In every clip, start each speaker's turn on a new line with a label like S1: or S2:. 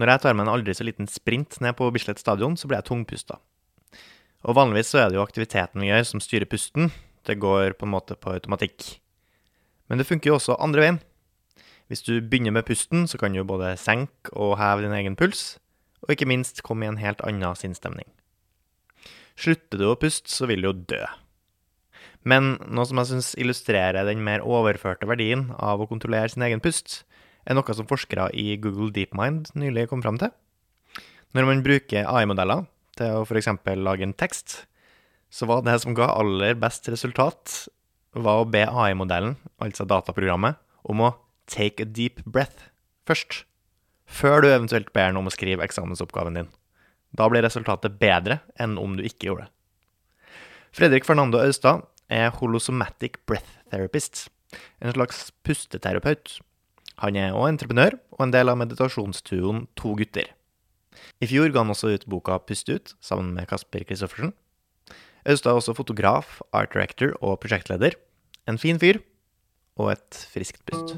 S1: Når jeg tar meg en aldri så liten sprint ned på Bislett stadion, så blir jeg tungpusta. Og vanligvis så er det jo aktiviteten vi gjør som styrer pusten. Det går på en måte på automatikk. Men det funker jo også andre veien. Hvis du begynner med pusten, så kan du både senke og heve din egen puls, og ikke minst komme i en helt annen sinnsstemning. Slutter du å puste, så vil du jo dø. Men noe som jeg syns illustrerer den mer overførte verdien av å kontrollere sin egen pust, er noe som forskere i Google DeepMind nylig kom fram til. Når man bruker AI-modeller til å f.eks. lage en tekst, så var det som ga aller best resultat, var å be AI-modellen, altså dataprogrammet, om å take a deep breath først. Før du eventuelt ber den om å skrive eksamensoppgaven din. Da blir resultatet bedre enn om du ikke gjorde det. Fredrik Fernando Austad er holosomatic breath therapist, en slags pusteterapeut. Han er òg entreprenør og en del av meditasjonstuoen To gutter. I fjor ga han også ut boka Pust ut, sammen med Kasper Christoffersen. Austad er også fotograf, art director og prosjektleder. En fin fyr og et friskt pust.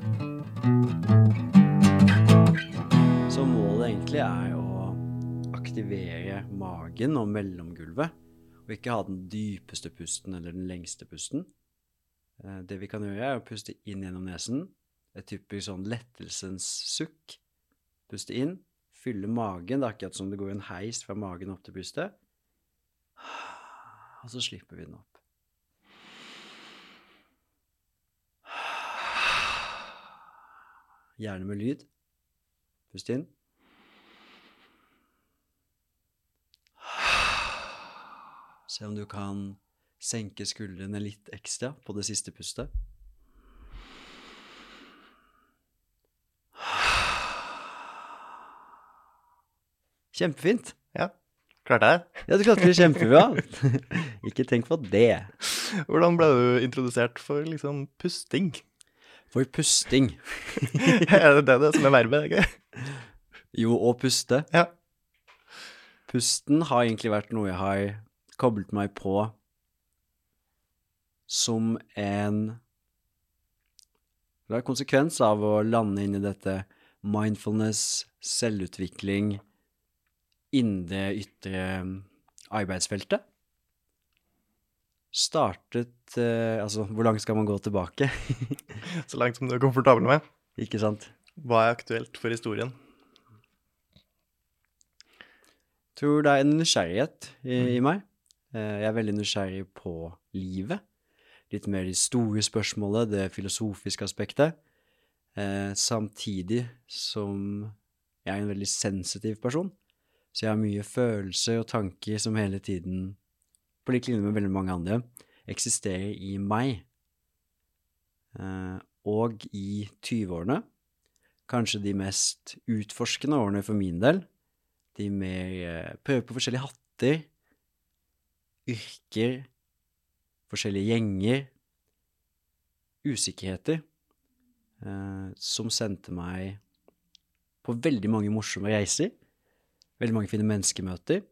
S2: Så målet egentlig er å aktivere magen og mellomgulvet, og ikke ha den dypeste pusten eller den lengste pusten. Eh, Det vi kan gjøre, er å puste inn gjennom nesen, et typisk sånn lettelsens sukk. Puste inn, fylle magen, det er akkurat som det går en heis fra magen opp til brystet. Og så slipper vi den opp. Gjerne med lyd. Pust inn. Se om du kan senke skuldrene litt ekstra på det siste pustet. Kjempefint.
S1: Ja, klarte jeg det?
S2: Ja, du klarte det kjempebra. Ikke tenk på det.
S1: Hvordan ble du introdusert for liksom pusting?
S2: For pusting
S1: er det det, det som er verbet? ikke?
S2: Jo, å puste.
S1: Ja.
S2: Pusten har egentlig vært noe jeg har koblet meg på som en Det er konsekvens av å lande inn i dette mindfulness, selvutvikling, indre, ytre arbeidsfeltet. Startet eh, Altså, hvor langt skal man gå tilbake?
S1: Så langt som du er komfortabel med.
S2: Ikke sant?
S1: Hva er aktuelt for historien?
S2: tror det er en nysgjerrighet i, i meg. Eh, Jeg er veldig nysgjerrig på livet. Litt mer de store spørsmålene, det filosofiske aspektet. Eh, samtidig som jeg er en veldig sensitiv person. Så jeg har mye følelser og tanker som hele tiden, på lik linje med veldig mange andre, eksisterer i meg. Eh, og i 20-årene, kanskje de mest utforskende årene for min del, de mer eh, prøver på forskjellige hatter, yrker, forskjellige gjenger, usikkerheter, eh, som sendte meg på veldig mange morsomme reiser, veldig mange fine menneskemøter.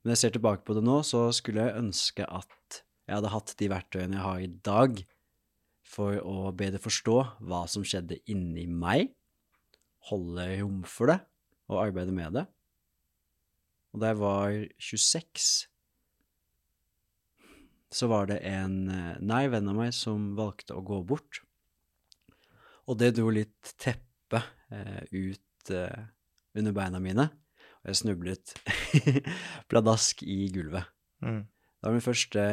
S2: Men jeg ser tilbake på det nå, så skulle jeg ønske at jeg hadde hatt de verktøyene jeg har i dag, for å bedre forstå hva som skjedde inni meg, holde rom for det og arbeide med det. Og da jeg var 26, så var det en eh, nær venn av meg som valgte å gå bort. Og det dro litt teppe eh, ut eh, under beina mine, og jeg snublet pladask i gulvet.
S1: Mm.
S2: Det var min første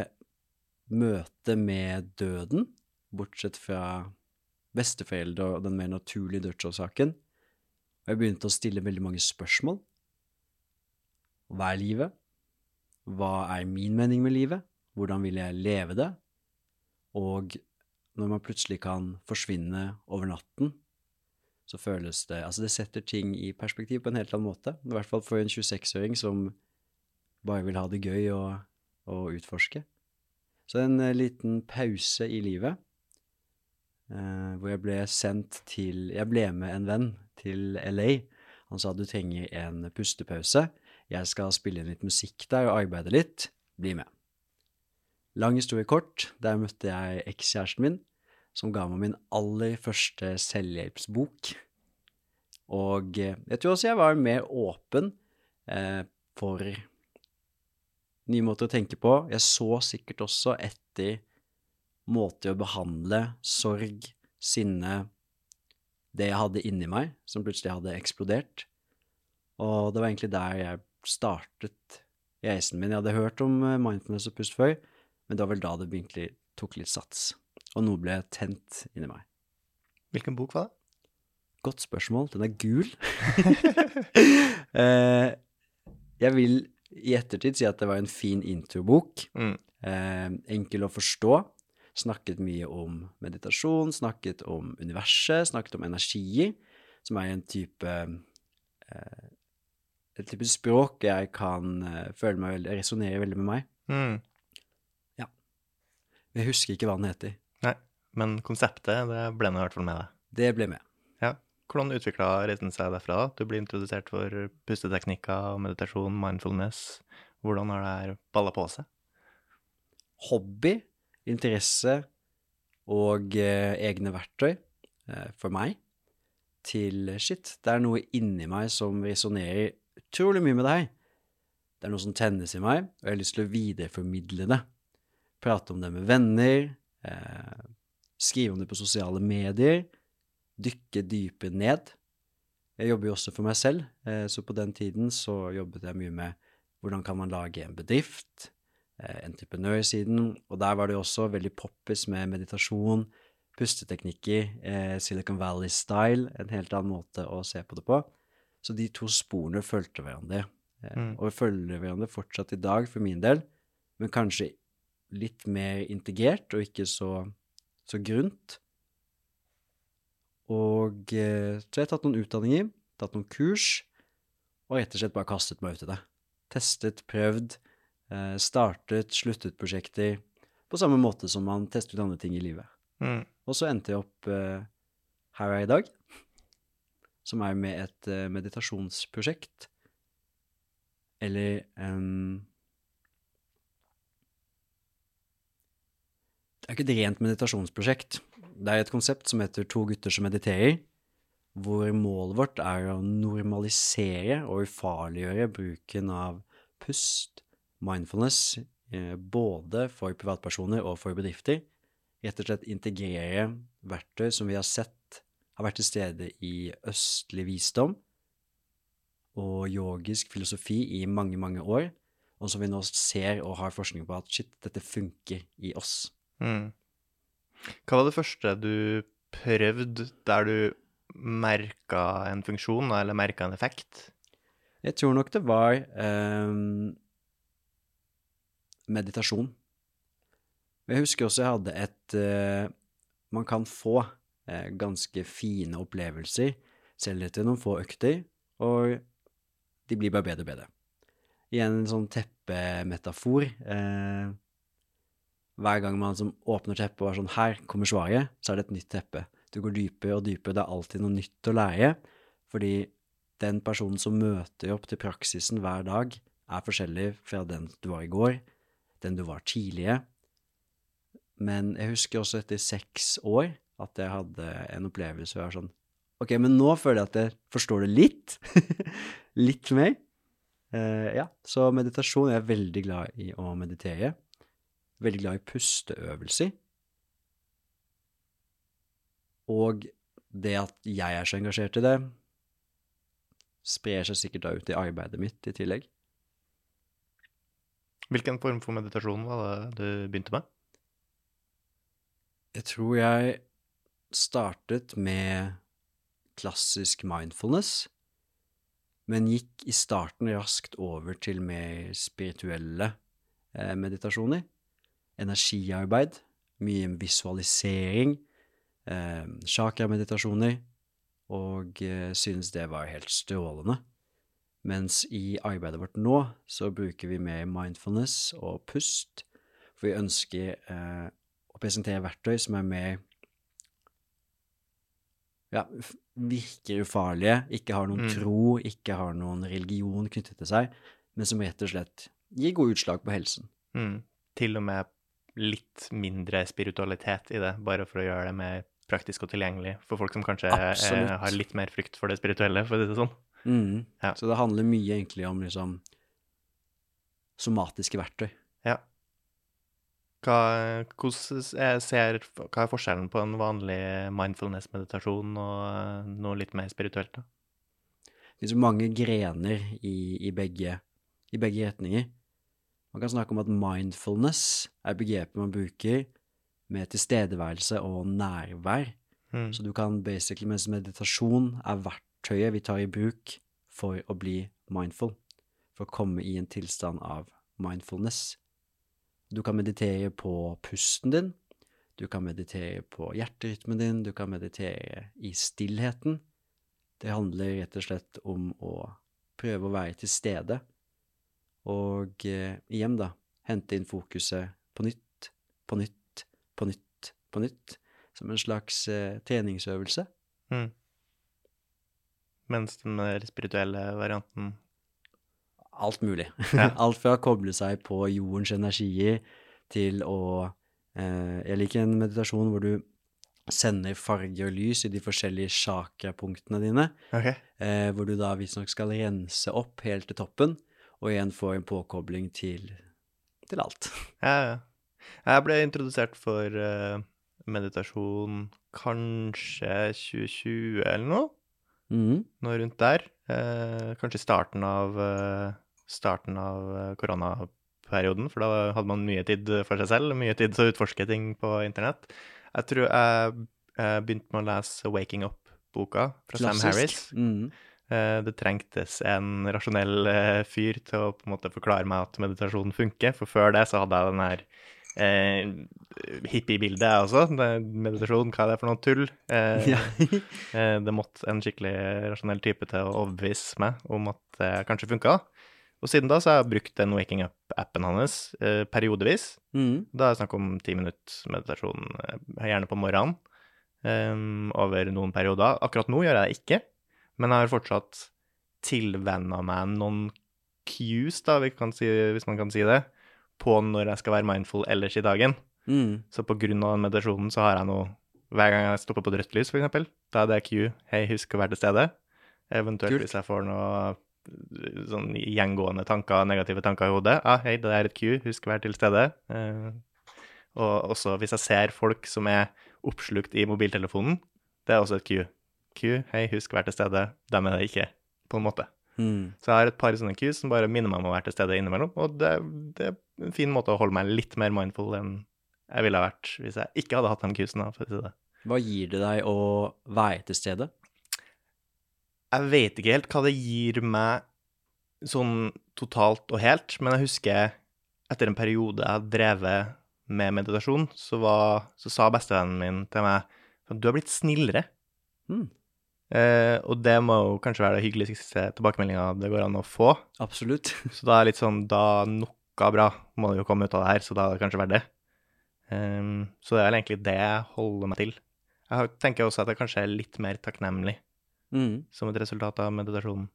S2: møte med døden, bortsett fra besteforeldre og den mer naturlige dødsårsaken. Og jeg begynte å stille veldig mange spørsmål. Hva er livet? Hva er min mening med livet? Hvordan vil jeg leve det? Og når man plutselig kan forsvinne over natten, så føles det Altså, det setter ting i perspektiv på en helt annen måte. I hvert fall for en 26-åring som bare vil ha det gøy og, og utforske. Så en eh, liten pause i livet, eh, hvor jeg ble sendt til Jeg ble med en venn til LA. Han sa du trenger en pustepause. Jeg skal spille inn litt musikk der og arbeide litt. Bli med. Lang historie kort, der møtte jeg ekskjæresten min, som ga meg min aller første selvhjelpsbok. Og eh, jeg tror også jeg var mer åpen eh, for nye måter å tenke på. Jeg så sikkert også etter måter å behandle sorg, sinne, det jeg hadde inni meg, som plutselig hadde eksplodert. Og det var egentlig der jeg startet reisen min. Jeg hadde hørt om eh, mindfulness og pust før, men det var vel da det egentlig tok litt sats. Og noe ble tent inni meg.
S1: Hvilken bok var det?
S2: Godt spørsmål. Den er gul. eh, jeg vil i ettertid si at det var en fin introbok.
S1: Mm.
S2: Eh, enkel å forstå. Snakket mye om meditasjon, snakket om universet, snakket om energi, som er en type eh, et type språk jeg kan føle meg veldig resonnerer veldig med meg.
S1: Mm.
S2: Jeg husker ikke hva den heter.
S1: Men konseptet, det ble nå i hvert fall med deg.
S2: Det ble med.
S1: Ja. Hvordan utvikla reisen seg derfra? da? Du blir introdusert for pusteteknikker og meditasjon, mindfulness. Hvordan har det her balla på seg?
S2: Hobby, interesse og eh, egne verktøy eh, for meg til shit. Det er noe inni meg som resonnerer utrolig mye med deg. Det er noe som tennes i meg, og jeg har lyst til å videreformidle det. Prate om det med venner, eh, skrive om det på sosiale medier, dykke dypere ned. Jeg jobber jo også for meg selv, eh, så på den tiden så jobbet jeg mye med hvordan kan man lage en bedrift, eh, entreprenørsiden, og der var det jo også veldig poppis med meditasjon, pusteteknikker, eh, Silicon Valley-style, en helt annen måte å se på det på. Så de to sporene fulgte hverandre,
S1: Mm.
S2: og følger hverandre fortsatt i dag for min del, men kanskje litt mer integrert og ikke så, så grunt. Og eh, så har jeg tatt noen utdanninger, tatt noen kurs, og rett og slett bare kastet meg ut i det. Testet, prøvd, eh, startet, sluttet prosjekter, på samme måte som man tester ut andre ting i livet.
S1: Mm.
S2: Og så endte jeg opp eh, her jeg er i dag, som er med et eh, meditasjonsprosjekt. Eller em, Det er ikke et rent meditasjonsprosjekt. Det er et konsept som heter To gutter som mediterer, hvor målet vårt er å normalisere og ufarliggjøre bruken av pust, mindfulness, eh, både for privatpersoner og for bedrifter. Rett og slett integrere verktøy som vi har sett har vært til stede i østlig visdom og yogisk filosofi i mange, mange år, og som vi nå ser og har forskning på at shit, dette funker i oss.
S1: Mm. Hva var det første du prøvde der du merka en funksjon, eller merka en effekt?
S2: Jeg tror nok det var um, meditasjon. Jeg husker også jeg hadde et uh, Man kan få uh, ganske fine opplevelser selv etter noen få økter, og de blir bare bedre og bedre. Igjen en sånn teppemetafor. Eh, hver gang man som åpner teppet og er sånn Her kommer svaret, så er det et nytt teppe. Du går dypere og dypere. Det er alltid noe nytt å lære. Fordi den personen som møter opp til praksisen hver dag, er forskjellig fra den du var i går, den du var tidligere. Men jeg husker også etter seks år at jeg hadde en opplevelse hvor jeg var sånn Ok, men nå føler jeg at jeg forstår det litt. litt mer. Uh, ja, så meditasjon jeg er veldig glad i å meditere. Veldig glad i pusteøvelser. Og det at jeg er så engasjert i det, sprer seg sikkert da ut i arbeidet mitt i tillegg.
S1: Hvilken form for meditasjon var det du begynte med?
S2: Jeg tror jeg startet med klassisk mindfulness, men gikk i starten raskt over til mer spirituelle eh, meditasjoner. Energiarbeid, mye visualisering, eh, chakrameditasjoner, og eh, synes det var helt strålende. Mens i arbeidet vårt nå så bruker vi mer mindfulness og pust, for vi ønsker eh, å presentere verktøy som er mer ja, virker ufarlige, ikke har noen
S1: Mm.
S2: tro, ikke har noen religion knyttet til seg, men som rett og slett gir gode utslag på helsen.
S1: Mm. Til og med litt mindre spiritualitet i det, bare for å gjøre det mer praktisk og tilgjengelig for folk som kanskje eh, har litt mer frykt for det spirituelle, for å si det sånn.
S2: Mm.
S1: Ja.
S2: Så det handler mye egentlig om liksom somatiske verktøy.
S1: Ja. Hva, hvordan er- ser, hva er forskjellen på en vanlig mindfulness-meditasjon og eh, noe litt mer spirituelt, da?
S2: Det finnes så mange grener i, i, begge, i begge retninger. Man kan snakke om at mindfulness er begrepet man bruker med tilstedeværelse og nærvær.
S1: Mm.
S2: Så du kan basically, mens meditasjon er verktøyet vi tar i bruk for å bli mindful, for å komme i en tilstand av mindfulness. Du kan meditere på pusten din, du kan meditere på hjerterytmen din, du kan meditere i stillheten. Det handler rett og slett om å prøve å være til stede, og eh, igjen da, hente inn fokuset på nytt, på nytt, på nytt, på nytt, som en slags eh, treningsøvelse.
S1: Mm. Mens den mer spirituelle varianten
S2: Alt mulig.
S1: Ja.
S2: Alt fra å koble seg på jordens energier til å eh, Jeg liker en meditasjon hvor du sender farge og lys i de forskjellige chakrapunktene dine,
S1: okay.
S2: eh, hvor du da visstnok skal rense opp helt til toppen, og igjen få en påkobling til, til alt.
S1: Ja, ja. Jeg ble introdusert for uh, meditasjon kanskje 2020 eller noe.
S2: Mm.
S1: Noe rundt der. Uh, kanskje starten av, uh, starten av koronaperioden, for da hadde man mye tid for seg selv, mye tid til å utforske ting på internett. Jeg tror jeg begynte med å lese Waking Up-boka fra Sam Harris.
S2: Mhm.
S1: Eh, Det trengtes en rasjonell eh, fyr til å på en måte forklare meg at meditasjon funker, for før det så hadde jeg den her eh, hippie-bildet, jeg også. Meditasjon, hva er det for noe tull? Eh,
S2: Ja.
S1: eh, det måtte en skikkelig rasjonell type til å overbevise meg om at det kanskje funka. Og siden da så har jeg brukt den Waking Up-appen hans eh, periodevis.
S2: Mm.
S1: Da er det snakk om ti minutts meditasjon, gjerne på morgenen, over noen perioder. Akkurat nå gjør jeg det ikke, men jeg har fortsatt tilvenna meg noen cues, da, vi kan si, hvis man kan si det, på når jeg skal være mindful ellers i dagen.
S2: Mm.
S1: Så på grunn av den meditasjonen så har jeg nå Hver gang jeg stopper på et rødt lys, eksempel, da er det cue Hei, husk å være til stede. Eventuelt
S2: Kult.
S1: hvis jeg får noe sånn gjengående tanker, negative tanker i hodet. Ah, hei, det er et cue, husk å være til stede. Eh, og også hvis jeg ser folk som er oppslukt i mobiltelefonen, det er også et cue. Cue, hei, husk vær til stede. Dem er det ikke, på en måte.
S2: Mm.
S1: Så jeg har et par sånne cues som bare minner meg om å være til stede innimellom, og det, det er en fin måte å holde meg litt mer mindful enn jeg ville ha vært hvis jeg ikke hadde hatt de cuesene, for å si det.
S2: Hva gir det deg å være til stede?
S1: Jeg vet ikke helt hva det gir meg sånn totalt og helt, men jeg husker etter en periode jeg hadde drevet med meditasjon, så, var, så sa bestevennen min til meg at du har blitt snillere.
S2: Mhm.
S1: Eh, og det må jo kanskje være det hyggeligste tilbakemeldinga det går an å få.
S2: Absolutt.
S1: Så da er det litt sånn, da noe bra må det jo komme ut av det her, så da er det kanskje verdt det. Um, så det er vel egentlig det jeg holder meg til. Jeg tenker også at jeg kanskje er litt mer takknemlig
S2: mm.
S1: som et resultat av meditasjonen.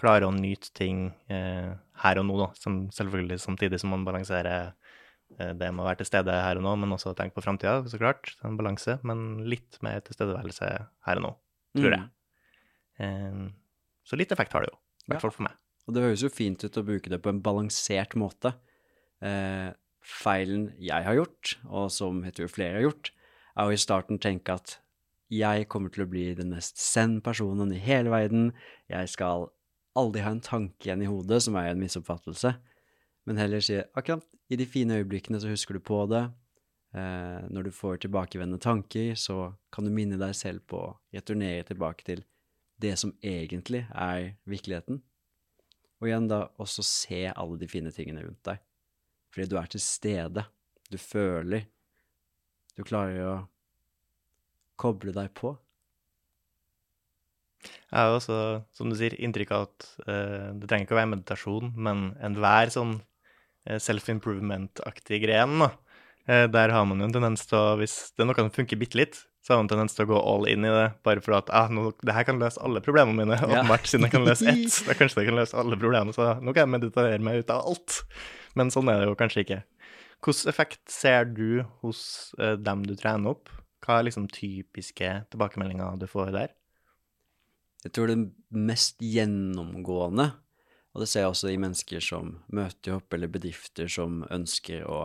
S1: Klare å nyte ting eh, her og nå, da, som selvfølgelig samtidig som man balanserer eh, det med å være til stede her og nå, men også tenke på framtida, så klart. En balanse, men litt mer tilstedeværelse her og nå, tror jeg.
S2: Mhm.
S1: Ehm, så litt effekt har det jo, i hvert fall for meg.
S2: Og det høres jo fint ut å bruke det på en balansert måte. Eh, feilen jeg har gjort, og som jeg tror flere har gjort, er å i starten tenke at jeg kommer til å bli den mest send personen i hele verden. Jeg skal aldri ha en tanke igjen i hodet, som er en misoppfattelse. Men heller si akkurat i de fine øyeblikkene så husker du på det. Eh, når du får tilbakevendende tanker, så kan du minne deg selv på å returnere tilbake til det som egentlig er virkeligheten. Og igjen da også se alle de fine tingene rundt deg. Fordi du er til stede. Du føler. Du klarer å koble deg på.
S1: Jeg har også, som du sier, inntrykk av at eh, det trenger ikke å være meditasjon, men enhver sånn eh, self-improvement-aktig gren, da, der har man jo en tendens til å, hvis det er noe som funker bitte litt, så har man en tendens til å gå all in i det, bare for at ah, nå, det her kan løse alle problemene mine,
S2: Ja.
S1: åpenbart, siden det kan løse ett, da kanskje det kan løse alle problemene, så nå kan jeg meditere meg ut av alt. Men sånn er det jo kanskje ikke. Hvilken effekt ser du hos eh, dem du trener opp? Hva er liksom typiske tilbakemeldinger du får der?
S2: Jeg tror det mest gjennomgående, og det ser jeg også i mennesker som møter opp, eller bedrifter som ønsker å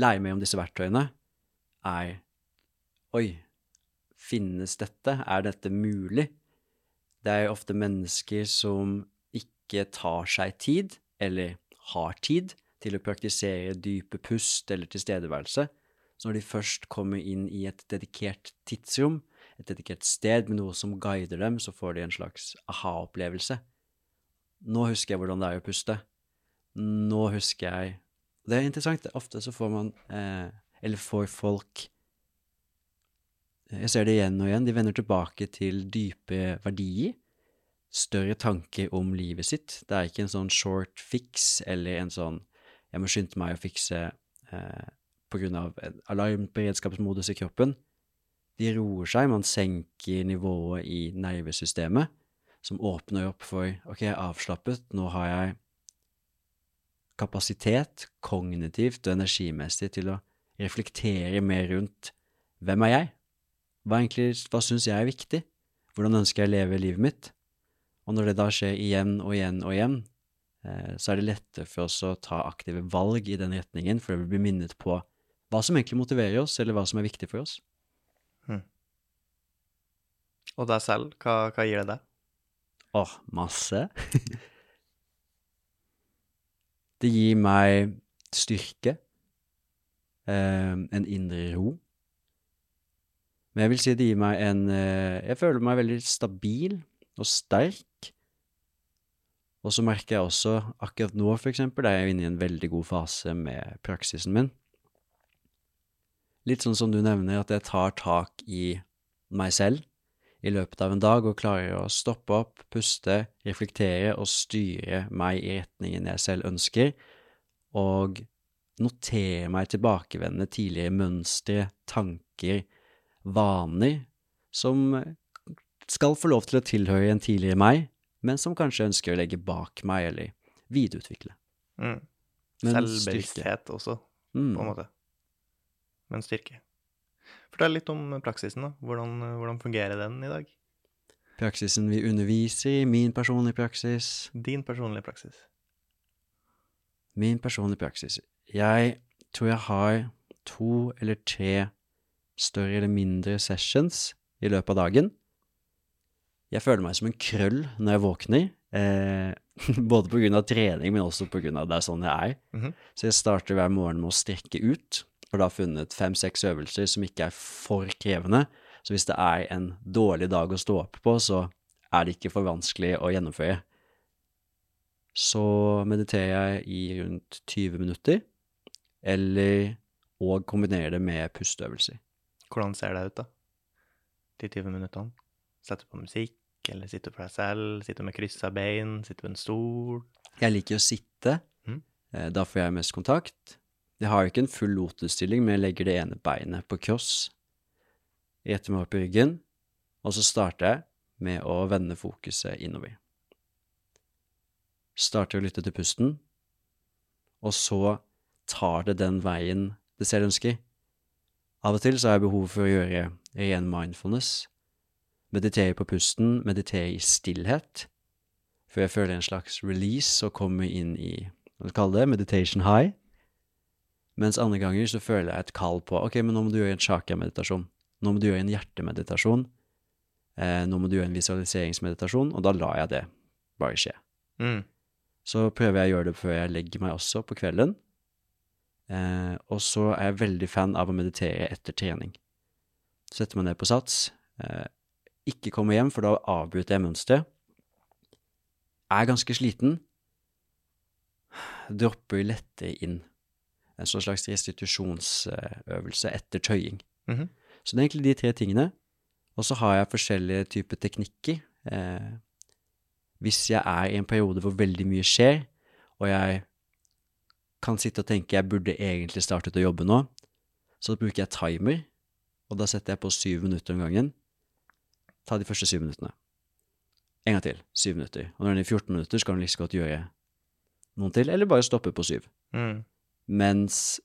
S2: lære mer om disse verktøyene, er Oi, finnes dette? Er dette mulig? Det er ofte mennesker som ikke tar seg tid, eller har tid, til å praktisere dype pust eller tilstedeværelse. Så når de først kommer inn i et dedikert tidsrom, et dedikert sted med noe som guider dem, så får de en slags aha-opplevelse. Nå husker jeg hvordan det er å puste. Nå husker jeg Det er interessant. Ofte så får man eh, Eller får folk Jeg ser det igjen og igjen. De vender tilbake til dype verdier. Større tanker om livet sitt. Det er ikke en sånn short fix eller en sånn Jeg må skynde meg å fikse eh, av alarmberedskapsmodus i kroppen de roer seg, man senker nivået i nervesystemet, som åpner opp for ok, jeg er avslappet, nå har jeg kapasitet, kognitivt og energimessig, til å reflektere mer rundt hvem er jeg? Hva, egentlig, hva syns jeg er viktig? Hvordan ønsker jeg å leve livet mitt? Og når det da skjer igjen og igjen og igjen, eh, så er det lettere for oss å ta aktive valg i den retningen, for vi blir minnet på hva som egentlig motiverer oss, eller hva som er viktig for oss.
S1: Hmm. Og deg selv, hva, hva gir det deg?
S2: Åh, masse. det gir meg styrke, eh, en indre ro. Men jeg vil si det gir meg en eh, Jeg føler meg veldig stabil og sterk. Og så merker jeg også, akkurat nå for eksempel, er jeg inne i en veldig god fase med praksisen min. Litt sånn som du nevner, at jeg tar tak i meg selv i løpet av en dag og klarer å stoppe opp, puste, reflektere og styre meg i retningen jeg selv ønsker, og notere meg tilbakevendende tidligere mønstre, tanker, vaner, som skal få lov til å tilhøre en tidligere meg, men som kanskje ønsker å legge bak meg eller videreutvikle.
S1: Mm. Selvbevissthet også, mm. på en måte men styrke. Fortell litt om praksisen. da. Hvordan, hvordan, fungerer den i dag?
S2: Praksisen vi underviser i, min personlige praksis.
S1: Din personlige praksis.
S2: Min personlige praksis. Jeg tror jeg har to eller tre større eller mindre sessions i løpet av dagen. Jeg føler meg som en krøll når jeg våkner. Eh, både av trening, men også av det er sånn jeg er. Mm -hmm. Så jeg starter hver morgen med å strekke ut har da funnet fem-seks øvelser som ikke er for krevende. Så hvis det er en dårlig dag å stå opp på, så er det ikke for vanskelig å gjennomføre. Så mediterer jeg i rundt 20 minutter, eller og kombinerer det med pusteøvelser.
S1: Hvordan ser det ut, da? De 20 minuttene? Setter på musikk, eller sitter for deg selv? Sitter med kryssa bein? Sitter på en stol?
S2: Jeg liker å sitte. Mm. Da får jeg mest kontakt. Jeg har ikke en full lotusstilling, men jeg legger det ene beinet på cross, retter meg opp i ryggen, og så starter jeg med å vende fokuset innover. Starter å lytte til pusten, og så tar det den veien det selv ønsker. Av og til så har jeg behov for å gjøre ren mindfulness, meditere på pusten, meditere i stillhet, før jeg føler en slags release og kommer inn i hva skal kalle det, meditation high. Mens andre ganger så føler jeg et kall på ok, men nå må du gjøre en chakra-meditasjon. Nå må du gjøre en hjertemeditasjon. Eh, nå må du gjøre en visualiseringsmeditasjon, og da lar jeg det bare skje. Mm. Så prøver jeg å gjøre det før jeg legger meg også på kvelden. Eh, og så er jeg veldig fan av å meditere etter trening. Setter meg ned på sats. Eh, ikke komme hjem, for da avbryter jeg mønsteret. Er ganske sliten. Dropper lettere inn en sånn slags restitusjonsøvelse etter tøying. Mm -hmm. Så det er egentlig de tre tingene. Og så har jeg forskjellige typer teknikker. Eh, hvis jeg er i en periode hvor veldig mye skjer, og jeg kan sitte og tenke jeg burde egentlig startet å jobbe nå, så bruker jeg timer, og da setter jeg på syv minutter om gangen. Ta de første syv minuttene. En gang til. Syv minutter. Og når den er i 14 minutter, så kan du like liksom godt gjøre noen til, eller bare stoppe på syv. Mm. Mens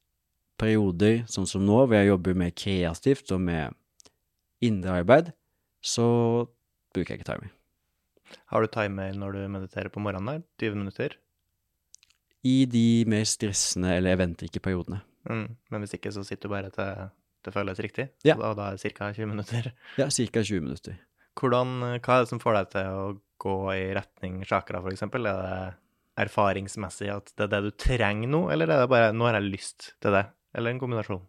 S2: perioder, sånn som nå, hvor jeg jobber mer kreativt og med indre arbeid, så bruker jeg ikke timer.
S1: Har du timer når du mediterer på morgenen? der? 20 minutter?
S2: I de mer stressende eller eventrike periodene.
S1: Mm. Men hvis ikke, så sitter du bare til det føles riktig?
S2: Ja.
S1: Og da er det ca. 20 minutter.
S2: Ja, ca. 20 minutter.
S1: Hvordan, hva er det som får deg til å gå i retning chakra, f.eks.? Er det erfaringsmessig at det er det du trenger nå, eller er det bare 'nå har jeg lyst til det'? Eller en kombinasjon?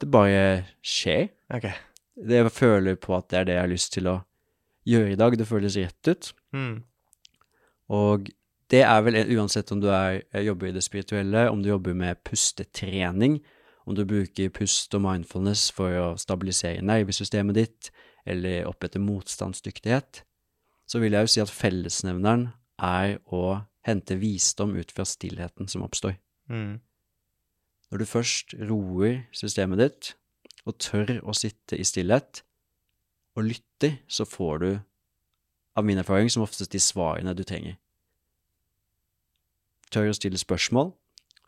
S2: Det bare skjer.
S1: OK.
S2: Det jeg føler på at det er det jeg har lyst til å gjøre i dag. Det føles rett ut.
S1: Mm.
S2: Og det er vel uansett om du er, jobber i det spirituelle, om du jobber med pustetrening, om du bruker pust og mindfulness for å stabilisere nervesystemet ditt, eller opprette motstandsdyktighet, så vil jeg jo si at fellesnevneren er å hente visdom ut fra stillheten som oppstår.
S1: Mm.
S2: Når du først roer systemet ditt, og tør å sitte i stillhet, og lytter, så får du, av min erfaring, som oftest de svarene du trenger. Tør å stille spørsmål,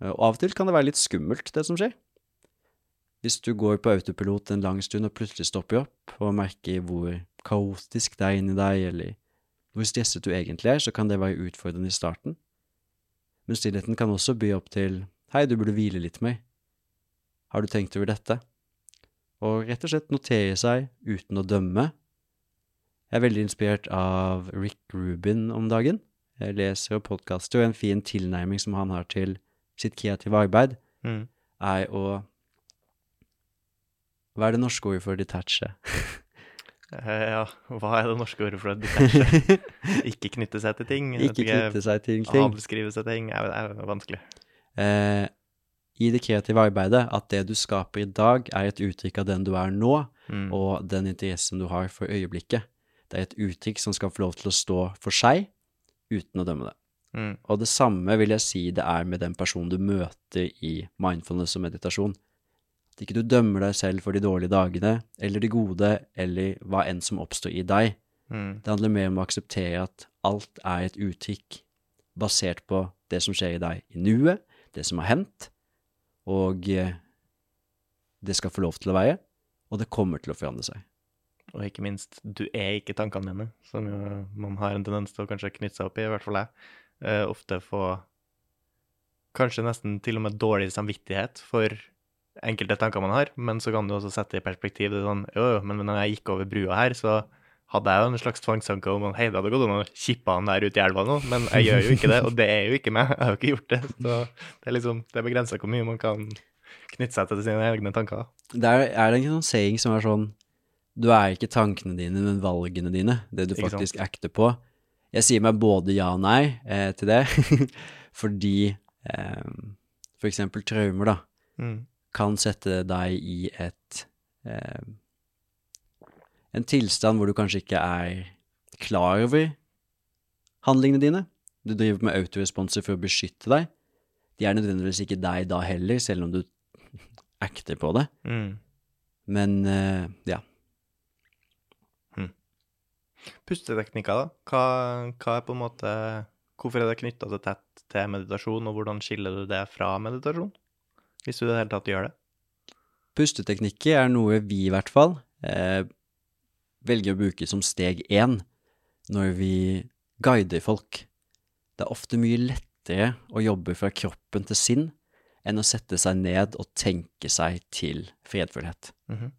S2: og av og til kan det være litt skummelt, det som skjer. Hvis du går på autopilot en lang stund og plutselig stopper opp og merker hvor kaotisk det er inni deg, eller hvor stresset du egentlig er, så kan det være utfordrende i starten. Men stillheten kan også by opp til hei, du burde hvile litt mer. Har du tenkt over dette? Og rett og slett notere seg uten å dømme. Jeg er veldig inspirert av Rick Rubin om dagen. Jeg leser og podkaster, og en fin tilnærming som han har til sitt kreative arbeid,
S1: Mm.
S2: er å Hva er det norske ordet for detache?
S1: Eh, ja, hva er det norske ordet for å detache? ikke knytte seg til ting?
S2: Ikke knytte seg til ting.
S1: Avskrive seg ting? Det er jo vanskelig.
S2: eh, i det kreative arbeidet at det du skaper i dag, er et uttrykk av den du er nå,
S1: Mm.
S2: og den interessen du har for øyeblikket. Det er et uttrykk som skal få lov til å stå for seg, uten å dømme det.
S1: Mm.
S2: Og det samme vil jeg si det er med den personen du møter i mindfulness og meditasjon. At ikke du dømmer deg selv for de dårlige dagene, eller de gode, eller hva enn som oppstår i deg.
S1: Mm.
S2: Det handler mer om å akseptere at alt er et uttrykk basert på det som skjer i deg i nuet, det som har hendt, og eh, det skal få lov til å være, og det kommer til å forandre seg.
S1: Og ikke minst, du er ikke tankene dine, som jo man har en tendens til å kanskje knytte seg opp i, i hvert fall jeg. Eh, ofte få kanskje nesten til og med dårlig samvittighet for enkelte tanker man har, men så kan du også sette i perspektiv. Det er sånn, jo, jo, men når jeg gikk over brua her, så hadde jeg jo en slags tvangstanke om at hei, det hadde gått an å kippe han der ute i elva nå, men jeg gjør jo ikke det, og det er jo ikke meg. Jeg har jo ikke gjort det. Så det er liksom, det er begrensa hvor mye man kan knytte seg til sine egne tanker.
S2: Der er det en sånn saying som er sånn Du er ikke tankene dine, men valgene dine. Det du faktisk acter på. Jeg sier meg både ja og nei eh, til det, fordi eh, for eksempel traumer, da,
S1: Mm.
S2: Kan sette deg i et eh, En tilstand hvor du kanskje ikke er klar over handlingene dine. Du driver med autoresponser for å beskytte deg. De er nødvendigvis ikke deg da heller, selv om du acter på det.
S1: Mm.
S2: Men eh, ja.
S1: Pusteteknikker, da? Hva, hva er på en måte Hvorfor er det knytta så tett til meditasjon, og hvordan skiller du det fra meditasjon? Hvis du i det hele tatt gjør det.
S2: Pusteteknikker er noe vi i hvert fall eh, velger å bruke som steg én når vi guider folk. Det er ofte mye lettere å jobbe fra kroppen til sinn enn å sette seg ned og tenke seg til fredfullhet.
S1: Mhm.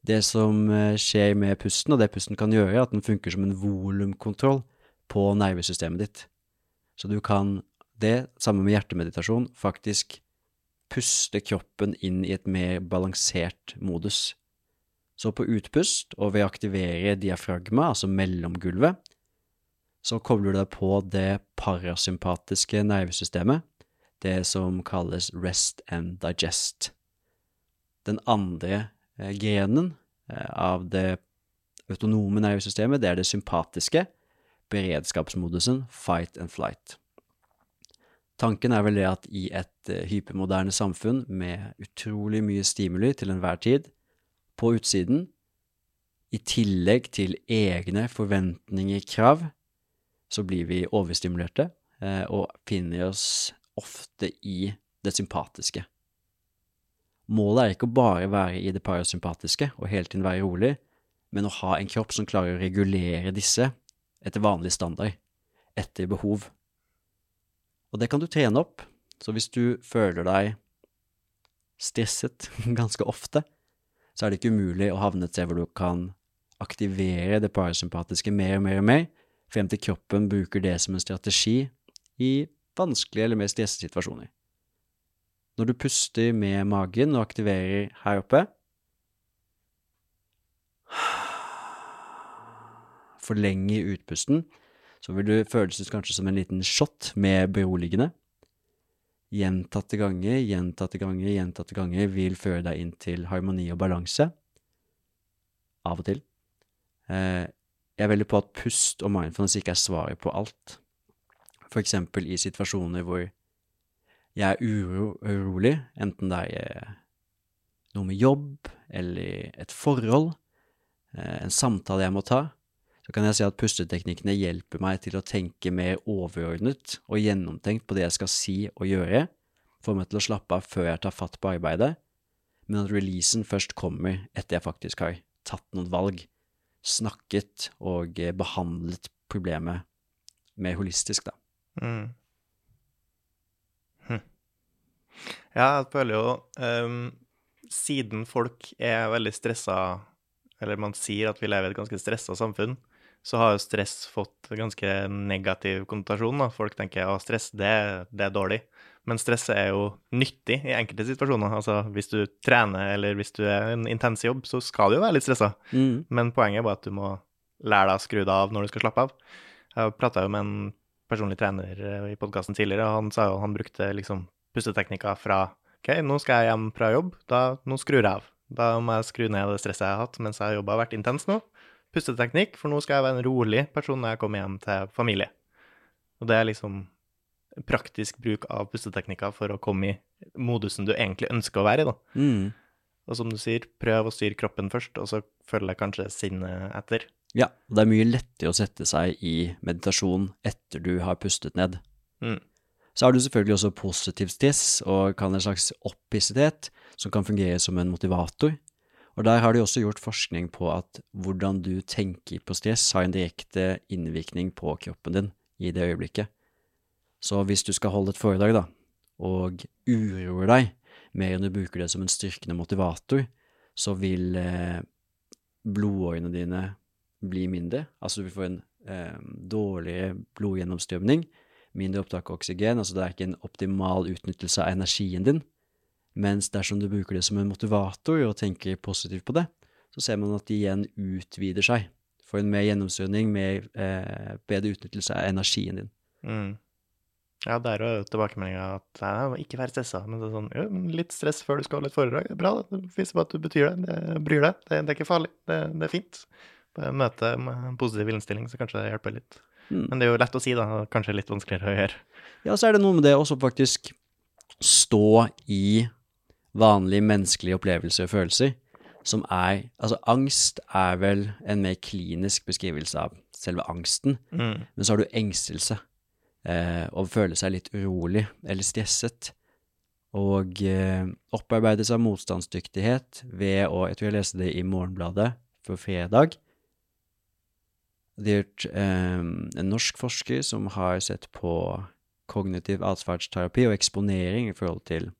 S2: Det som eh, skjer med pusten, og det pusten kan gjøre, er at den funker som en volumkontroll på nervesystemet ditt. Så du kan det, sammen med hjertemeditasjon, faktisk puste kroppen inn i et mer balansert modus. Så på utpust, og ved å aktivere diafragma, altså mellomgulvet, så kobler du deg på det parasympatiske nervesystemet, det som kalles rest and digest. Den andre eh, grenen eh, av det autonome nervesystemet, det er det sympatiske, beredskapsmodusen fight and flight. Tanken er vel det at i et eh, hypermoderne samfunn med utrolig mye stimuli til enhver tid, på utsiden, i tillegg til egne forventninger, krav, så blir vi overstimulerte eh, og finner oss ofte i det sympatiske. Målet er ikke å bare være i det parasympatiske og hele tiden være rolig, men å ha en kropp som klarer å regulere disse etter vanlig standard, etter behov. Og det kan du trene opp, så hvis du føler deg stresset ganske ofte, så er det ikke umulig å havne et sted hvor du kan aktivere det parasympatiske mer og mer og mer, frem til kroppen bruker det som en strategi i vanskelige eller mer stressede situasjoner. Når du puster med magen og aktiverer her oppe Forlenger utpusten, så vil du føles ut kanskje som en liten shot med beroligende. Gjentatte ganger, gjentatte ganger, gjentatte ganger vil føre deg inn til harmoni og balanse. Av og til. Eh, jeg er veldig på at pust og mindfulness ikke er svaret på alt. For eksempel i situasjoner hvor jeg er uro, urolig, enten det er noe med jobb eller et forhold, eh, en samtale jeg må ta, så kan jeg si at pusteteknikkene hjelper meg til å tenke mer overordnet og gjennomtenkt på det jeg skal si og gjøre, får meg til å slappe av før jeg tar fatt på arbeidet, men at releasen først kommer etter jeg faktisk har tatt noen valg, snakket og eh, behandlet problemet mer holistisk, da.
S1: Mm. Hm. Ja, jeg føler jo um, Siden folk er veldig stressa, eller man sier at vi lever i et ganske stressa samfunn, så har jo stress fått ganske negativ konnotasjon. Da. Folk tenker at stress, det, det, er dårlig. Men stress er jo nyttig i enkelte situasjoner. Altså hvis du trener eller hvis du er en intens jobb, så skal du jo være litt stressa. Mm. Men poenget er bare at du må lære deg å skru deg av når du skal slappe av. Jeg prata jo med en personlig trener eh, i podkasten tidligere, og han sa jo han brukte liksom pusteteknikker fra OK, nå skal jeg hjem fra jobb, da, nå skrur jeg av. Da må jeg skru ned det stresset jeg har hatt mens jeg har jobba og vært intens nå. Pusteteknikk, for nå skal jeg være en rolig person når jeg kommer hjem til familie. Og det er liksom praktisk bruk av pusteteknikker for å komme i modusen du egentlig ønsker å være i, da. Mm. Og som du sier, prøv å styre kroppen først, og så følger kanskje sinnet etter.
S2: Ja, og det er mye lettere å sette seg i meditasjon etter du har pustet ned. Mm. Så har du selvfølgelig også positiv stress og kan en slags opphissethet som kan fungere som en motivator. Og der har de også gjort forskning på at hvordan du tenker på stress har en direkte innvirkning på kroppen din i det øyeblikket. Så hvis du skal holde et foredrag, da, og uroer deg mer enn du bruker det som en styrkende motivator, så vil eh, blodårene dine bli mindre. Altså du vil få en eh, dårligere blodgjennomstrømning, mindre opptak av oksygen. Altså det er ikke en optimal utnyttelse av energien din. Mens dersom du bruker det som en motivator og tenker positivt på det, så ser man at de igjen utvider seg. Får en mer gjennomstrømning, mer, eh, bedre utnyttelse av energien din. Mm.
S1: Ja, der er jo tilbakemeldinga at nei, ikke være stressa. Men det er sånn, jo, litt stress før du skal holde et foredrag. Bra, det viser på at du betyr det. Det bryr deg. Det, det er ikke farlig. Det, det er fint møte med en positiv innstilling, så kanskje det hjelper litt. Mm. Men det er jo lett å si, da. Kanskje litt vanskeligere å gjøre.
S2: Ja, så er det noe med det også faktisk stå i vanlige menneskelige opplevelser og følelser, som er Altså, angst er vel en mer klinisk beskrivelse av selve angsten, mm. men så har du engstelse. Eh, og føle seg litt urolig eller stresset. Og eh, opparbeide seg motstandsdyktighet ved å Jeg tror jeg leste det i Morgenbladet for fredag det er eh, en norsk forsker som har sett på kognitiv atferdsterapi og eksponering i forhold til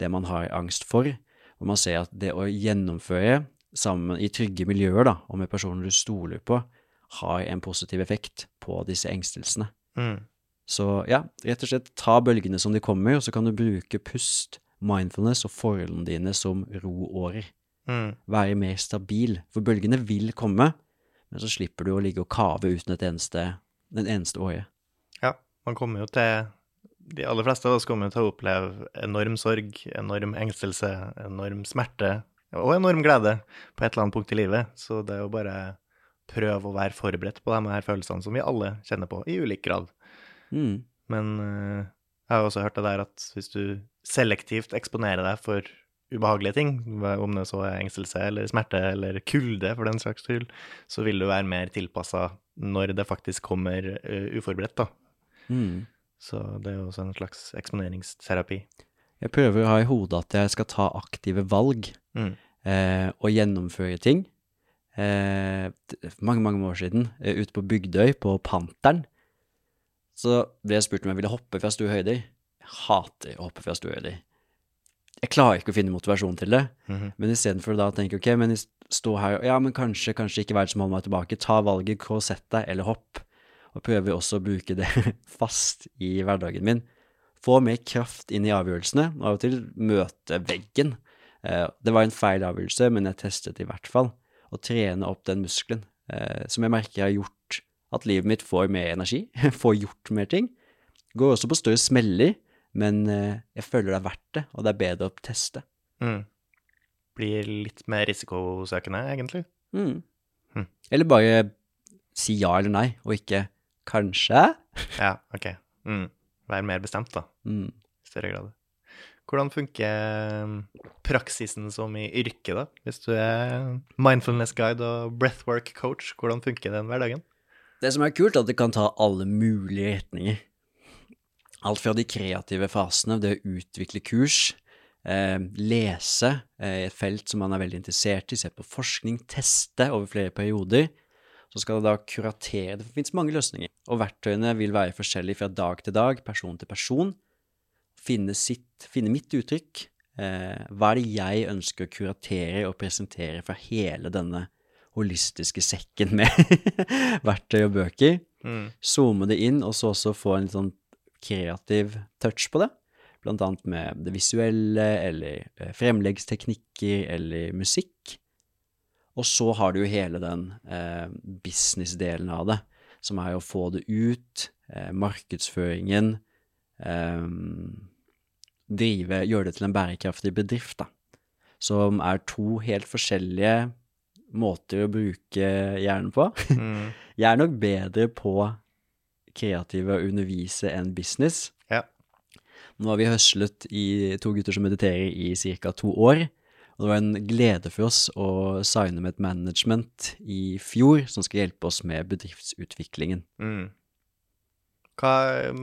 S2: det man har angst for. Og man ser at det å gjennomføre sammen i trygge miljøer da, og med personer du stoler på, har en positiv effekt på disse engstelsene. Mm. Så ja, rett og slett ta bølgene som de kommer, og så kan du bruke pust, mindfulness og forholdene dine som roårer. Mm. Være mer stabil, for bølgene vil komme, men så slipper du å ligge og kave uten et eneste, en eneste åre.
S1: Ja, man kommer jo til De aller fleste av oss kommer til å oppleve enorm sorg, enorm engstelse, enorm smerte og enorm glede på et eller annet punkt i livet. Så det er jo bare prøve å være forberedt på de her følelsene som vi alle kjenner på, i ulik grad. Mm. Men uh, jeg har også hørt det der at hvis du selektivt eksponerer deg for ubehagelige ting, om det så er engstelse eller smerte eller kulde for den saks skyld, så vil du være mer tilpassa når det faktisk kommer uh, uforberedt, da. Mm. Så det er jo også en slags eksponeringsterapi.
S2: Jeg prøver å ha i hodet at jeg skal ta aktive valg
S1: Mm.
S2: eh, og gjennomføre ting. Eh, mange, mange år siden, eh, ute på Bygdøy, på Panteren, så ble jeg spurt om jeg ville hoppe fra store høyder. Jeg hater å hoppe fra store høyder. Jeg klarer ikke å finne motivasjon til det.
S1: Mhm.
S2: Men istedenfor da å tenke ok, men stå her og ja, men kanskje, kanskje ikke vær det som holder meg tilbake. Ta valget, gå og sett deg, eller hopp. Og prøver også å bruke det fast i hverdagen min. Få mer kraft inn i avgjørelsene, og av og til møte veggen. Eh, det var en feil avgjørelse, men jeg testet i hvert fall. Å trene opp den muskelen, eh, som jeg merker har gjort at livet mitt får mer energi, får gjort mer ting. Går også på større smeller, men eh, jeg føler det er verdt det, og det er bedre å teste.
S1: Mm. Blir litt mer risikosøkende, egentlig.
S2: Mm.
S1: Hm.
S2: Eller bare si ja eller nei, og ikke kanskje.
S1: Ja, ok. Mm. Vær mer bestemt, da.
S2: Mm.
S1: I større grad. Hvordan funker um, praksisen som i yrket, da? Hvis du er mindfulness guide og breathwork coach, hvordan funker den hverdagen?
S2: Det som er kult, er at det kan ta alle mulige retninger. Alt fra de kreative fasene, det å utvikle kurs, eh, lese eh, i et felt som man er veldig interessert i, se på forskning, teste over flere perioder. Så skal det da kuratere. Det finnes mange løsninger, og verktøyene vil være forskjellige fra dag til dag, person til person. Finne, sitt, finne mitt uttrykk. Eh, hva er det jeg ønsker å kuratere og presentere fra hele denne holistiske sekken med verktøy og bøker?
S1: Mm.
S2: zoome det inn, og så også få en litt sånn kreativ touch på det. Blant annet med det visuelle, eller eh, fremleggsteknikker, eller musikk. Og så har du jo hele den eh, business-delen av det, som er å få det ut, eh, markedsføringen, eh, drive, gjøre det til en bærekraftig bedrift, da. Som er to helt forskjellige måter å bruke hjernen på.
S1: Mm.
S2: Jeg er nok bedre på kreative og undervise enn business.
S1: Ja.
S2: Nå har vi høslet i to gutter som mediterer i ca. to år. Og det var en glede for oss å signe med et management i fjor som skal hjelpe oss med bedriftsutviklingen.
S1: Mm. Hva,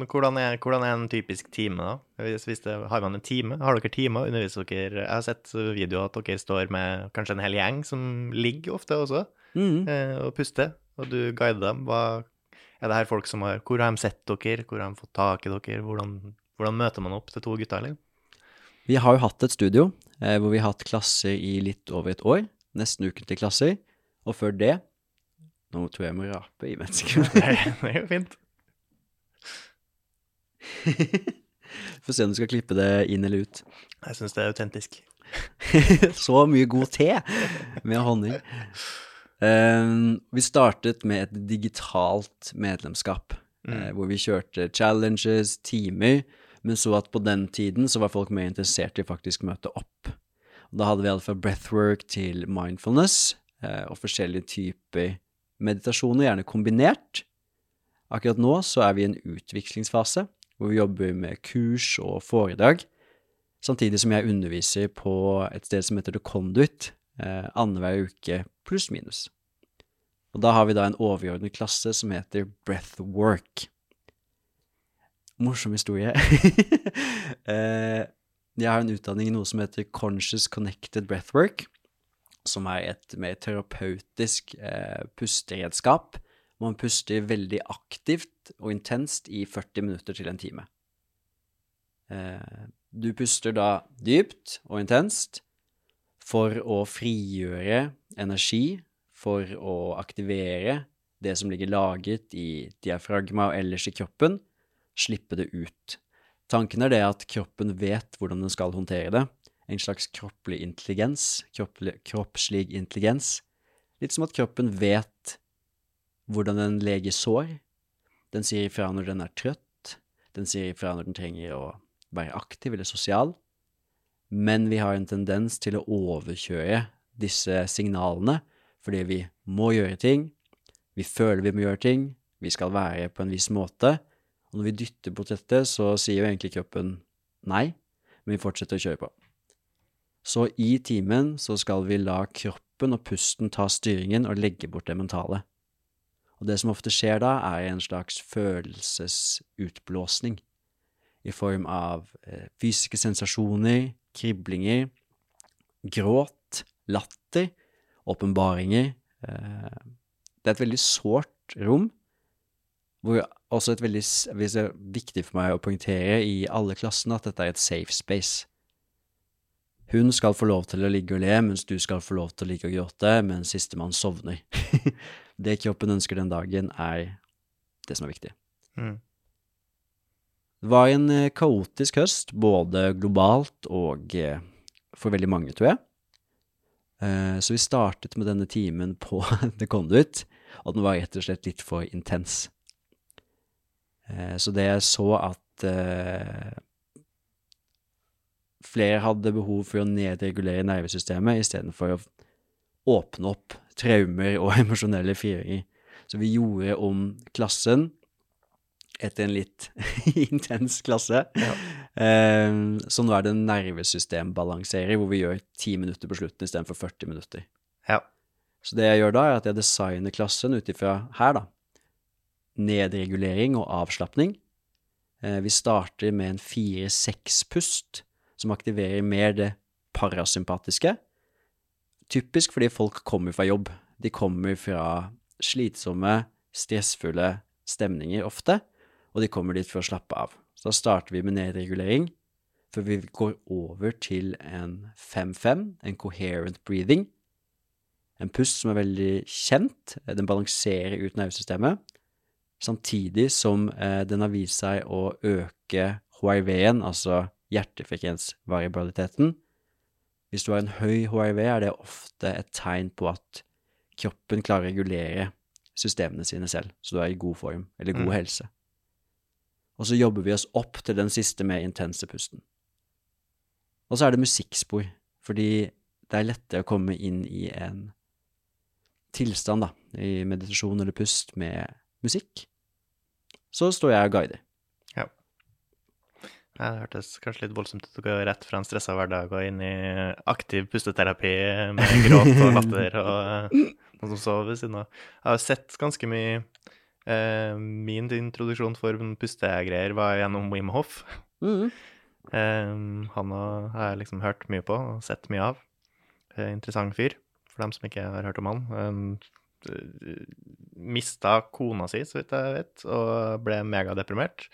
S1: hvordan, er, hvordan er en typisk time, da? Hvis, hvis det, har man en time? Har dere timer? Underviser dere Jeg har sett videoer at dere står med kanskje en hel gjeng som ligger ofte også,
S2: Mm.
S1: eh, og puster, og du guider dem. Hva, er det her folk som har Hvor har de sett dere? Hvor har de fått tak i dere? Hvordan, hvordan møter man opp til to gutter, eller?
S2: Vi har jo hatt et studio hvor vi har hatt klasser i litt over et år. Nesten ukentlige klasser. Og før det Nå tror jeg jeg må rape i et sekund.
S1: Det er jo fint.
S2: Få se om du skal klippe det inn eller ut.
S1: Jeg syns det er autentisk.
S2: Så mye god te med honning. Um, vi startet med et digitalt medlemskap, eh, hvor vi kjørte challenges, timer, men så at på den tiden så var folk mer interessert i faktisk møte opp. Og da hadde vi alt fra breathwork til mindfulness, eh, og forskjellige typer meditasjoner, gjerne kombinert. Akkurat nå så er vi i en utviklingsfase, hvor vi jobber med kurs og foredrag, samtidig som jeg underviser på et sted som heter The Conduit, eh, annenhver uke pluss minus. Og da har vi da en overordnet klasse som heter Breathwork. Morsom historie. eh, jeg har en utdanning i noe som heter Conscious Connected Breathwork, som er et mer terapeutisk eh, pusteredskap. Man puster veldig aktivt og intenst i 40 minutter til en time. Eh, du puster da dypt og intenst for å frigjøre energi, for å aktivere det som ligger lagret i diafragma og ellers i kroppen, slippe det ut. Tanken er det at kroppen vet hvordan den skal håndtere det. En slags kroppslig intelligens, kroppslig, kroppslig intelligens. Litt som at kroppen vet hvordan den leger sår. Den sier ifra når den er trøtt. Den sier ifra når den trenger å være aktiv eller sosial. Men vi har en tendens til å overkjøre disse signalene fordi vi må gjøre ting, vi føler vi må gjøre ting, vi skal være på en viss måte. Og når vi dytter bort dette, så sier jo egentlig kroppen nei, men vi fortsetter å kjøre på. Så i timen så skal vi la kroppen og pusten ta styringen og legge bort det mentale. Og det som ofte skjer da, er en slags følelsesutblåsning. i form av eh, fysiske sensasjoner, kriblinger, gråt, latter, åpenbaringer. Eh, det er et veldig sårt rom, hvor også et veldig er viktig for meg å poengtere i alle klassene at dette er et safe space. Hun skal få lov til å ligge og le, mens du skal få lov til å ligge og gråte, mens sistemann sovner. det kroppen ønsker den dagen, er det som er viktig.
S1: Mm.
S2: Det var en eh, kaotisk høst, både globalt og eh, for veldig mange, tror jeg. Eh, Så vi startet med denne timen på The Conduit, og den var rett og slett litt for intens. Eh, Så det jeg så at eh, flere hadde behov for å nedregulere nervesystemet istedenfor å åpne opp traumer og emosjonelle fyringer. Så vi gjorde om klassen etter en litt intens klasse. Eh, så nå er det en nervesystembalanserer, hvor vi gjør ti minutter på slutten istedenfor 40 minutter.
S1: Ja.
S2: Så det jeg gjør da, er at jeg designer klassen ut ifra her, da. Nedregulering og avslapning. Eh, vi starter med en fire-seks-pust, som aktiverer mer det parasympatiske. Typisk fordi folk kommer fra jobb. De kommer fra slitsomme, stressfulle stemninger ofte, og de kommer dit for å slappe av. Så da starter vi med nedregulering, før vi går over til en 5-5, en coherent breathing. En pust som er veldig kjent. Den balanserer ut nervesystemet, samtidig som eh, den har vist seg å øke HIV-en, altså hjertefrekvensvariabiliteten. Hvis du har en høy HIV, er det ofte et tegn på at kroppen klarer å regulere systemene sine selv, så du er i god form, eller god
S1: Mm.
S2: helse. Og så jobber vi oss opp til den siste mer intense pusten. Og så er det musikkspor, fordi det er lettere å komme inn i en tilstand, da, i meditasjon eller pust med musikk. Så står jeg og guider.
S1: Ja, Det hørtes kanskje litt voldsomt ut å gå rett fra en stressa hverdag og inn i aktiv pusteterapi med gråt og latter og noen som sover ved siden av. Jeg har sett ganske mye eh, Min introduksjon for pustegreier var gjennom Wim Hof.
S2: Mm.
S1: Eh, han har jeg liksom hørt mye på og sett mye av. Eh, interessant fyr, for dem som ikke har hørt om han. Um, mista kona si, så vidt jeg vet, og ble megadeprimert.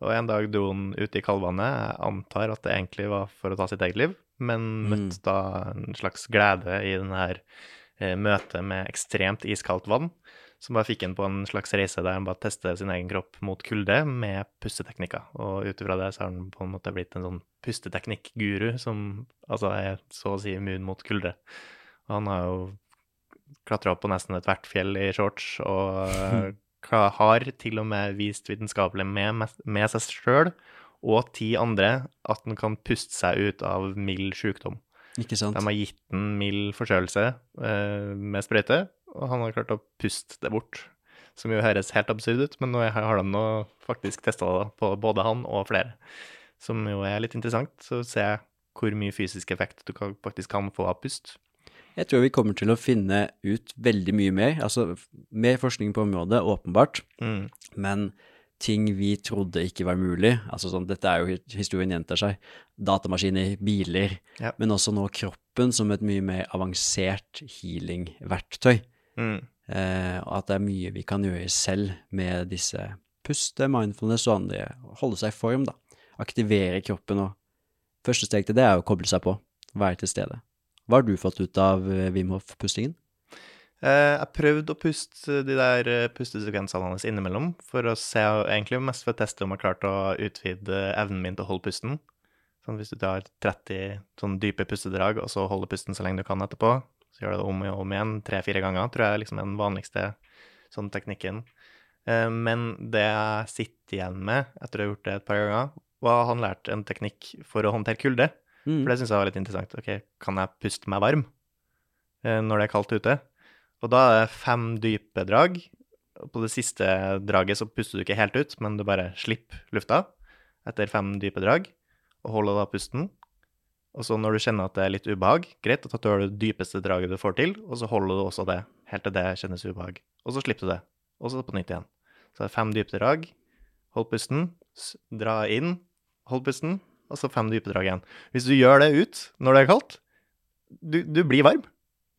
S1: Og en dag dro han ut i kaldvannet. Jeg antar at det egentlig var for å ta sitt eget liv, men
S2: Mm.
S1: møtte da en slags glede i den her eh, møtet med ekstremt iskaldt vann, som bare fikk han på en slags reise der han bare testet sin egen kropp mot kulde med pusteteknikker. Og ut ifra det så har han på en måte blitt en sånn pusteteknikkguru som altså er så å si immun mot kulde. Og han har jo klatra opp på nesten ethvert fjell i shorts, og eh, har til og med vist vitenskapelig med, med seg sjøl og ti andre at han kan puste seg ut av mild sykdom.
S2: Ikke sant?
S1: De har gitt den mild forkjølelse eh, med sprøyte, og han har klart å puste det bort. Som jo høres helt absurd ut, men nå har de nå faktisk testa det på både han og flere. Som jo er litt interessant, så ser jeg hvor mye fysisk effekt du faktisk kan få av pust.
S2: Jeg tror vi kommer til å finne ut veldig mye mer, altså mer forskning på området, åpenbart,
S1: Mm.
S2: men ting vi trodde ikke var mulig, altså sånn, dette er jo historien gjentar seg, datamaskiner, biler,
S1: Ja.
S2: men også nå kroppen som et mye mer avansert healing-verktøy,
S1: Mm.
S2: eh, og at det er mye vi kan gjøre selv med disse puste, mindfulness og andre, holde seg i form da, aktivere kroppen, og første steg til det er å koble seg på, være til stede. Hva har du fått ut av eh, Wim Hof-pustingen?
S1: Jeg jeg prøvde å puste de der eh, pustesekvensene hans innimellom, for å se, egentlig mest for å teste om jeg har klart å utvide evnen min til å holde pusten. Sånn hvis du tar 30 sånn dype pustedrag, og så holder pusten så lenge du kan etterpå, så gjør du det om og om igjen, tre-fire ganger, tror jeg liksom er den vanligste sånn teknikken. Eh, men det jeg sitter igjen med etter å ha gjort det et par ganger, var han lært en teknikk for å håndtere kulde.
S2: Mm.
S1: For det syns jeg var litt interessant. Ok, kan jeg puste meg varm eh, når det er kaldt ute? Og da er det fem dype drag. På det siste draget så puster du ikke helt ut, men du bare slipper lufta etter fem dype drag, og holder da pusten. Og så når du kjenner at det er litt ubehag, greit, da tar du det dypeste draget du får til, og så holder du også det helt til det kjennes ubehag. Og så slipper du det, og så på nytt igjen. Så det er fem dype drag, hold pusten, dra inn, hold pusten, og så fem dypedrag igjen. Hvis du gjør det ut når det er kaldt, du, du blir varm.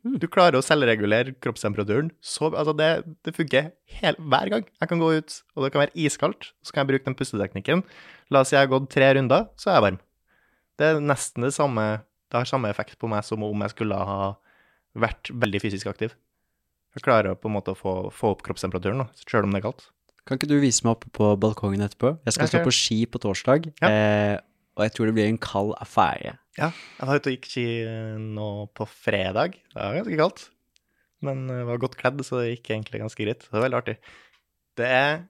S2: Mm.
S1: Du klarer å selvregulere kroppstemperaturen. Så, altså det, det funker hele, hver gang. Jeg kan gå ut, og det kan være iskaldt, så kan jeg bruke den pusteteknikken. La oss si jeg har gått tre runder, så er jeg varm. Det er nesten det samme Det har samme effekt på meg som om jeg skulle ha vært veldig fysisk aktiv. Jeg klarer på en måte å få, få opp kroppstemperaturen, sjøl om det er kaldt.
S2: Kan ikke du vise meg oppe på balkongen etterpå? Jeg skal
S1: okay.
S2: stå på ski på torsdag,
S1: Ja.
S2: eh, og jeg tror det blir en kald affære.
S1: Ja, jeg var ute og gikk ski eh, nå på fredag. Det var ganske kaldt. Men jeg var godt kledd, så det gikk egentlig ganske greit. Det var veldig artig. Det er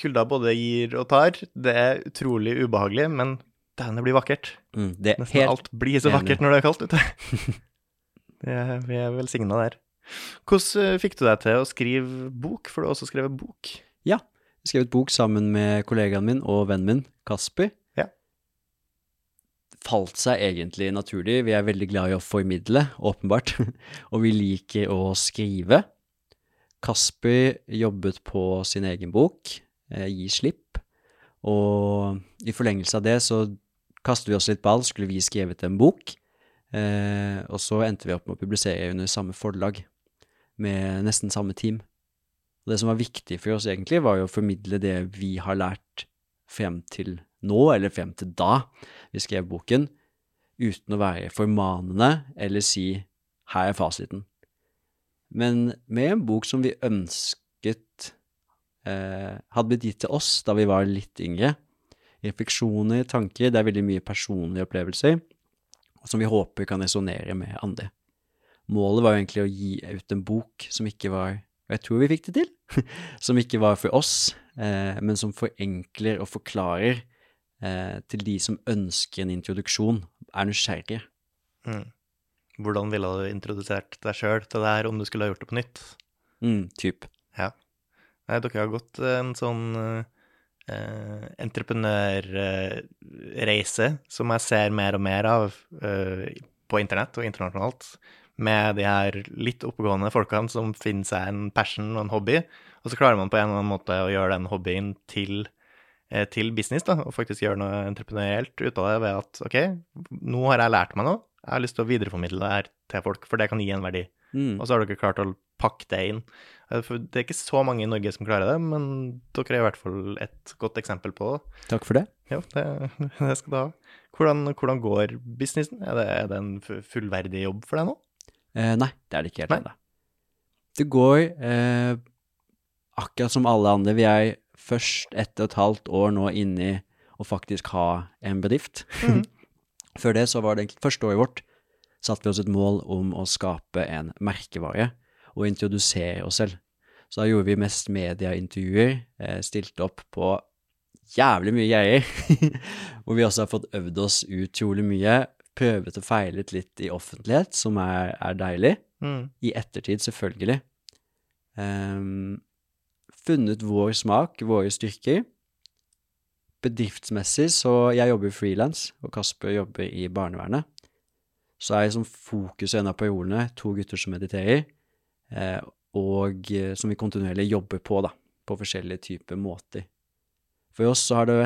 S1: Kulda både gir og tar. Det er utrolig ubehagelig, men dæven, det blir vakkert.
S2: Mm, det
S1: Nesten
S2: helt
S1: alt blir så vakkert når det er kaldt ute. det er, vi er velsigna der. Hvordan eh, fikk du deg til å skrive bok, for du har også skrevet bok?
S2: Ja, Jeg skrev et bok sammen med kollegaen min og vennen min, Kasper. Falt seg egentlig naturlig. Vi er veldig glad i å formidle, åpenbart, og vi liker å skrive. Kasper jobbet på sin egen bok, eh, Gi slipp, og i forlengelse av det så kastet vi oss litt ball, skulle vi skrevet en bok, eh, og så endte vi opp med å publisere under samme forlag, med nesten samme team. Og det som var viktig for oss egentlig, var jo å formidle det vi har lært frem til nå, eller frem til da vi skrev boken, uten å være formanende eller si 'her er fasiten'. Men med en bok som vi ønsket eh, hadde blitt gitt til oss da vi var litt yngre. Refleksjoner, tanker, det er veldig mye personlige opplevelser, som vi håper kan resonnere med andre. Målet var egentlig å gi ut en bok som ikke var og jeg tror vi fikk det til, som ikke var for oss, eh, men som forenkler og forklarer eh, til de som ønsker en introduksjon, er nysgjerrige.
S1: Mm. Hvordan ville du introdusert deg sjøl til det her om du skulle ha gjort det på nytt?
S2: Mm, typ.
S1: Ja. Nei, dere har gått en sånn eh, entreprenørreise som jeg ser mer og mer av eh, på internett og internasjonalt, med de her litt oppegående folkene som finner seg en passion og en hobby, og så klarer man på en eller annen måte å gjøre den hobbyen til, eh, til business, da, og faktisk gjøre noe entreprenørielt ut av det ved at ok, nå har jeg lært meg noe, jeg har lyst til å videreformidle det her til folk, for det kan gi en verdi.
S2: Mm.
S1: Og så har dere klart å pakke det inn. Eh, For det er ikke så mange i Norge som klarer det, men dere er i hvert fall et godt eksempel på det.
S2: Takk for det.
S1: Ja, det, det skal du ha. Hvordan, hvordan går businessen? Er det, er det en fullverdig jobb for deg nå?
S2: Eh, nei, det er det ikke helt ennå. Det går eh, akkurat som alle andre. Vi er først etter et halvt år nå inne i å faktisk ha en bedrift.
S1: Mm.
S2: Før det så var det egentlig første året vårt satte vi oss et mål om å skape en merkevare og introdusere oss selv. Så da gjorde vi mest medieintervjuer, eh, stilte opp på jævlig mye greier, hvor vi også har fått øvd oss utrolig mye, prøvet og feilet litt i offentlighet, som er, er deilig.
S1: Mm.
S2: I ettertid, selvfølgelig. Ehm, funnet vår smak, våre styrker. Bedriftsmessig, så jeg jobber frilans, og Kasper jobber i barnevernet. Så er liksom fokuset en av periodene to gutter som mediterer, eh, og eh, som vi kontinuerlig jobber på, da, på forskjellige typer måter. For oss så har det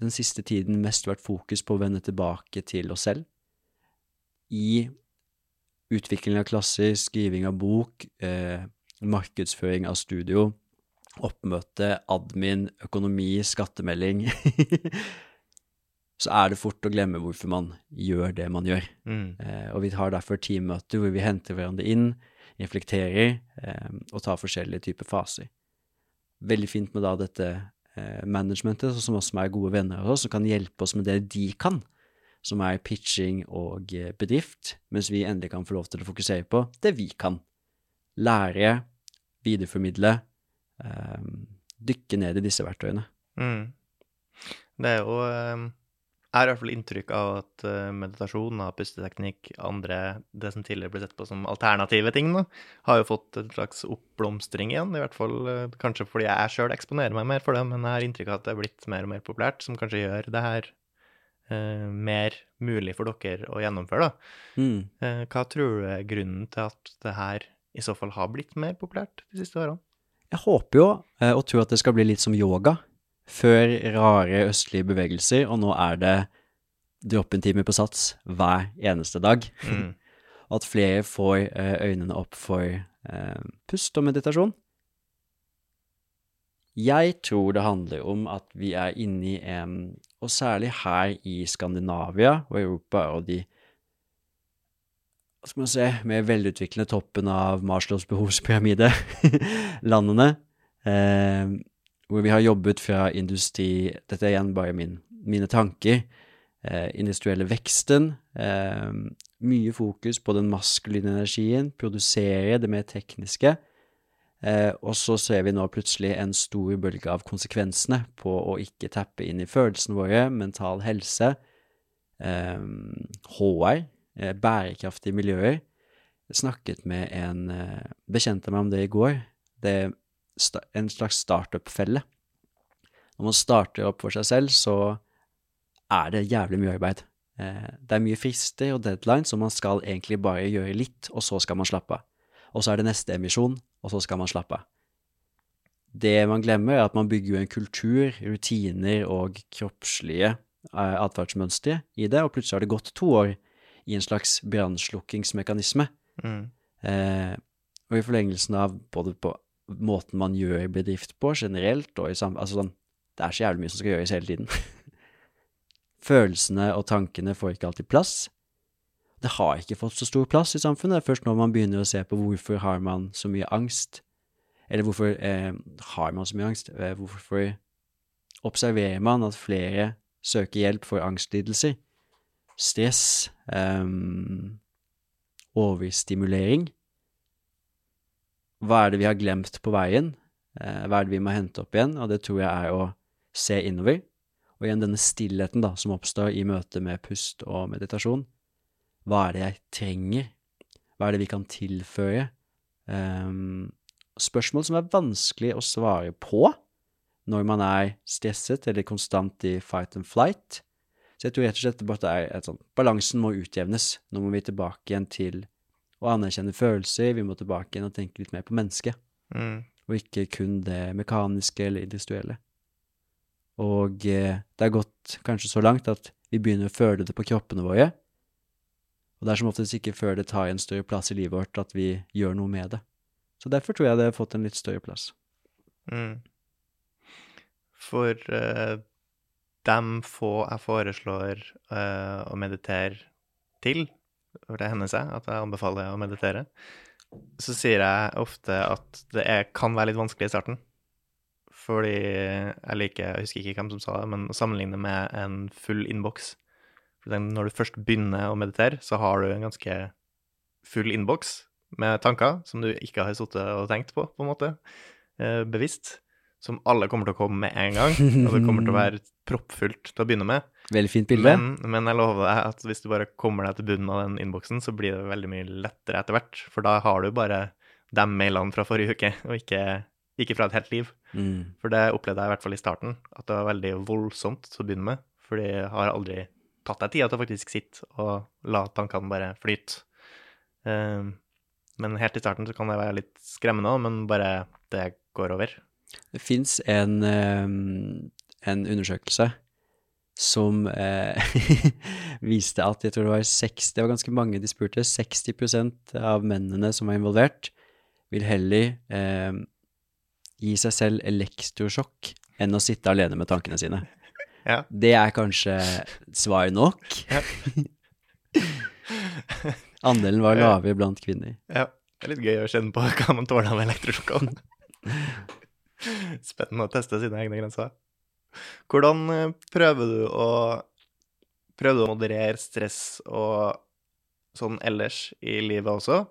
S2: den siste tiden mest vært fokus på å vende tilbake til oss selv. I utvikling av klasser, skriving av bok, eh, markedsføring av studio, oppmøte, admin, økonomi, skattemelding Så er det fort å glemme hvorfor man gjør det man gjør.
S1: Mm.
S2: Eh, og vi har derfor teammøter hvor vi henter hverandre inn, reflekterer eh, og tar forskjellige typer faser. Veldig fint med da dette eh, managementet, som også er gode venner av oss, som kan hjelpe oss med det de kan, som er pitching og eh, bedrift, mens vi endelig kan få lov til å fokusere på det vi kan. Lære, videreformidle, dykke ned i disse verktøyene.
S1: Mm. Det er jo eh, Jeg har i hvert fall inntrykk av at eh, meditasjon og pusteteknikk, andre, det som tidligere ble sett på som alternative ting, da, har jo fått en slags oppblomstring igjen. I hvert fall eh, kanskje fordi jeg sjøl eksponerer meg mer for det, men jeg har inntrykk av at det er blitt mer og mer populært, som kanskje gjør det her eh, mer mulig for dere å gjennomføre, da.
S2: Mm.
S1: Eh, hva tror du er grunnen til at det her i så fall har blitt mer populært de siste årene?
S2: Jeg håper jo, eh, og tror at det skal bli litt som yoga. Før rare østlige bevegelser, og nå er det drop-in-timer på Sats hver eneste dag.
S1: Mm.
S2: At flere får eh, øynene opp for eh, pust og meditasjon. Jeg tror det handler om at vi er inne i en, og særlig her i Skandinavia og Europa og de hva skal man se, mer velutviklende toppen av Maslows behovspyramide, landene, eh, hvor vi har jobbet fra industri Dette er igjen bare min, mine tanker. Eh, industrielle veksten. Eh, mye fokus på den maskuline energien, produsere det mer tekniske. Eh, og så ser vi nå plutselig en stor bølge av konsekvensene på å ikke tappe inn i følelsene våre, mental helse, eh, HR, bærekraftige miljøer. Jeg snakket med en eh, bekjent av meg om det i går. Det er en slags startup-felle. Når man starter opp for seg selv, så er det jævlig mye arbeid. Eh, det er mye frister og deadlines, og man skal egentlig bare gjøre litt, og så skal man slappe av. Og så er det neste emisjon, og så skal man slappe av. Det man glemmer, er at man bygger en kultur, rutiner og kroppslige eh, atferdsmønstre i det, og plutselig har det gått to år i en slags brannslukkingsmekanisme.
S1: Mm.
S2: Eh, og i forlengelsen av både på måten man gjør bedrift på generelt, og i sam altså sånn, det er så jævlig mye som skal gjøres hele tiden. Følelsene og tankene får ikke alltid plass. Det har ikke fått så stor plass i samfunnet. Det er først når man begynner å se på hvorfor har man så mye angst, eller hvorfor eh, har man så mye angst, eh, hvorfor observerer man at flere søker hjelp for angstlidelser, stress, um, overstimulering. Hva er det vi har glemt på veien? Uh, hva er det vi må hente opp igjen? Og det tror jeg er å se innover. Og igjen denne stillheten da, som oppstår i møte med pust og meditasjon. Hva er det jeg trenger? Hva er det vi kan tilføre? Um, spørsmål som er vanskelig å svare på når man er stresset eller konstant i fight and flight. Så jeg tror rett og slett det er et sånt Balansen må utjevnes. Nå må vi tilbake igjen til å anerkjenne følelser. Vi må tilbake igjen og tenke litt mer på mennesket,
S1: Mm.
S2: og ikke kun det mekaniske eller industrielle. Og eh, det er gått kanskje så langt at vi begynner å føle det på kroppene våre. Og det er som oftest ikke før det tar en større plass i livet vårt at vi gjør noe med det. Så derfor tror jeg det har fått en litt større plass.
S1: Mm. For eh, dem få jeg foreslår uh, å meditere til, for det hender seg at jeg anbefaler å meditere, så sier jeg ofte at det er, kan være litt vanskelig i starten. Fordi jeg liker, jeg husker ikke hvem som sa det, men å sammenligne med en full innboks. Når du først begynner å meditere, så har du en ganske full innboks med tanker som du ikke har sittet og tenkt på, på en måte, eh, bevisst. Som alle kommer til å komme med en gang, og det kommer til å være proppfullt til å begynne med.
S2: Veldig fint bilde.
S1: Men, men jeg lover deg at hvis du bare kommer deg til bunnen av den innboksen, så blir det veldig mye lettere etter hvert. For da har du bare de mailene fra forrige uke, og ikke, ikke fra et helt liv.
S2: Mm.
S1: For det opplevde jeg i hvert fall i starten, at det var veldig voldsomt til å begynne med. Fordi jeg har aldri tatt deg tida til å faktisk sitte og la tankene bare flyte. Um, men helt i starten så kan det være litt skremmende òg, men bare det går over.
S2: Det fins en, eh, en undersøkelse som eh, viste at jeg tror det var 60, det var ganske mange de spurte, 60% av mennene som var involvert, vil heller eh, gi seg selv elektrosjokk enn å sitte alene med tankene sine.
S1: Ja.
S2: Det er kanskje svar nok.
S1: Ja.
S2: Andelen var lavere blant kvinner.
S1: Ja, det er litt gøy å kjenne på hva man tåler av elektrosjokk. Spennende å teste sine egne grenser. Hvordan eh, prøver du å Prøver du å moderere stress og sånn ellers i livet også?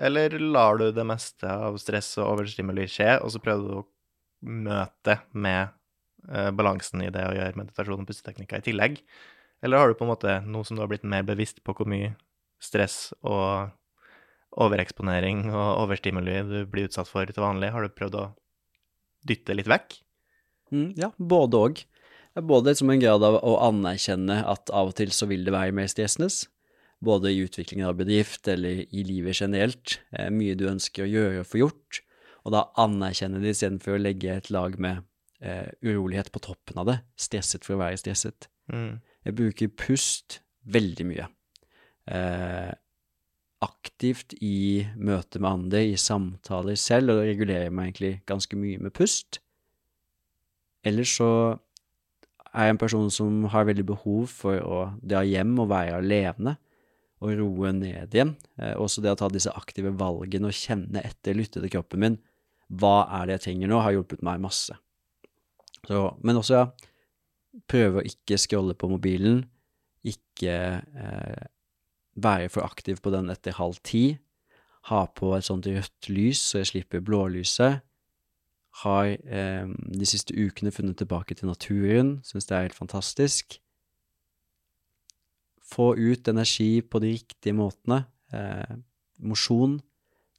S1: Eller lar du det meste av stress og overstimuli skje, og så prøver du å møte med uh, balansen i det å gjøre meditasjon og pusteteknikker i tillegg? Eller har du på en måte, noe som du har blitt mer bevisst på hvor mye stress og overeksponering og overstimuli du blir utsatt for til vanlig, har du prøvd å dytte litt vekk?
S2: Mm, ja, både. Er både som en grad av å anerkjenne at av og til så vil det være mer stressende, både i utviklingen av bedrift eller i livet generelt, eh, mye du ønsker å gjøre og få gjort, og da anerkjenne det istedenfor å legge et lag med eh, urolighet på toppen av det. Stresset for å være stresset.
S1: Mm.
S2: Jeg bruker pust veldig mye. Eh, aktivt i møte med andre, i samtaler selv, og regulerer meg egentlig ganske mye med pust. Ellers så er jeg en person som har veldig behov for å dra hjem og være alene, og roe ned igjen. Eh, også det å ta disse aktive valgene og kjenne etter, lytte til kroppen min. Hva er det jeg trenger nå, har hjulpet meg masse. Så, men også ja, prøve å ikke scrolle på mobilen, ikke eh, være for aktiv på den etter halv ti, ha på et sånt rødt lys så jeg slipper blålyset, har eh, de siste ukene funnet tilbake til naturen, syns det er helt fantastisk. Få ut energi på de riktige måtene. Eh, mosjon,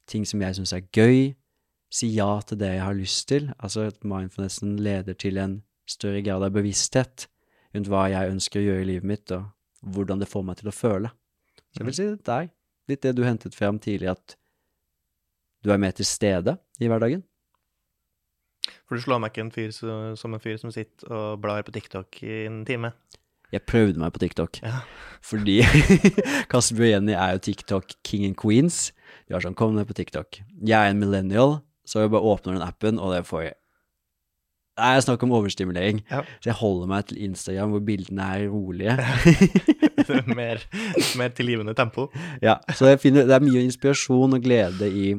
S2: ting som jeg syns er gøy. Si ja til det jeg har lyst til. Altså at mindfulnessen leder til en større grad av bevissthet rundt hva jeg ønsker å gjøre i livet mitt, og hvordan det får meg til å føle. Så jeg vil si det deg. Litt det du hentet frem tidlig, at du er mer til stede i hverdagen.
S1: For du slår meg ikke en fyr som, som en fyr som sitter og blar på TikTok i en time.
S2: Jeg prøvde meg på TikTok,
S1: Ja.
S2: fordi Kasper og Jenny er jo TikTok king and queens. De har sånn, kom ned på TikTok. Jeg er en millennial, så jeg bare åpner den appen, og det får jeg Nei, jeg snakker om overstimulering.
S1: Ja.
S2: Så jeg holder meg til Instagram, hvor bildene er rolige.
S1: mer, mer tilgivende tempo.
S2: Ja, så jeg finner, det er mye inspirasjon og glede i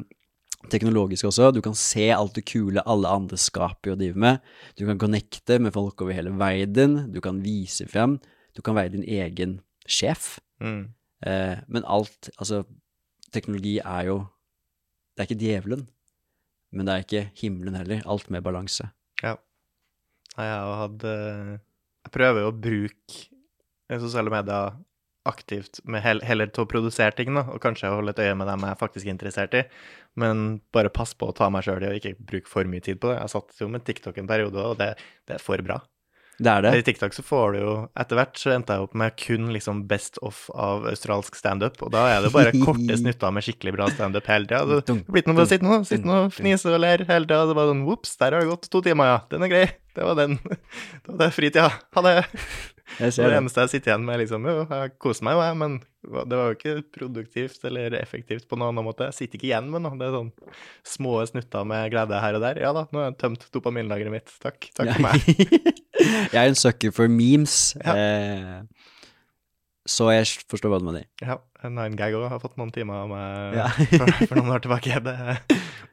S2: teknologisk også. Du kan se alt det kule alle andre skaper og driver med. Du kan connecte med folk over hele verden. Du kan vise frem. Du kan være din egen sjef.
S1: Mm.
S2: Eh, men alt, altså Teknologi er jo Det er ikke djevelen, men det er ikke himmelen heller. Alt med balanse.
S1: Ja. Jeg har hatt eh, Jeg prøver jo å bruke eh, sosiale medier aktivt, med hel, heller til å produsere ting, da, og kanskje holde et øye med dem jeg er faktisk interessert i, men bare pass på å ta meg sjøl i og ikke bruke for mye tid på det. Jeg satt jo med TikTok en periode, og det, det er for bra.
S2: Det er det.
S1: I TikTok så får du jo Etter hvert så endte jeg opp med kun liksom best off av australsk standup, og da er det bare korte snutter med skikkelig bra standup hele tida. Det er blitt noe med å sitte nå, sitte nå, fnise og lære hele tida. Det bare sånn ops, der har det gått to timer, ja. Den er grei. Det var den. Det var det fritida. Ha det.
S2: Jeg ser
S1: er det
S2: det.
S1: eneste jeg sitter igjen med, liksom. Jo, jeg koser meg jo, jeg, men det var jo ikke produktivt eller effektivt på noen annen måte. Jeg sitter ikke igjen med noe. Det er sånn små snutter med glede her og der. Ja da, nå har jeg tømt dopaminlageret mitt. Takk. Takk for meg.
S2: jeg er en sucker for memes,
S1: Ja.
S2: eh, så jeg forstår hva du mener.
S1: Ja, Nine Gag òg har fått noen timer av meg
S2: Ja.
S1: for, for noen år tilbake. Det er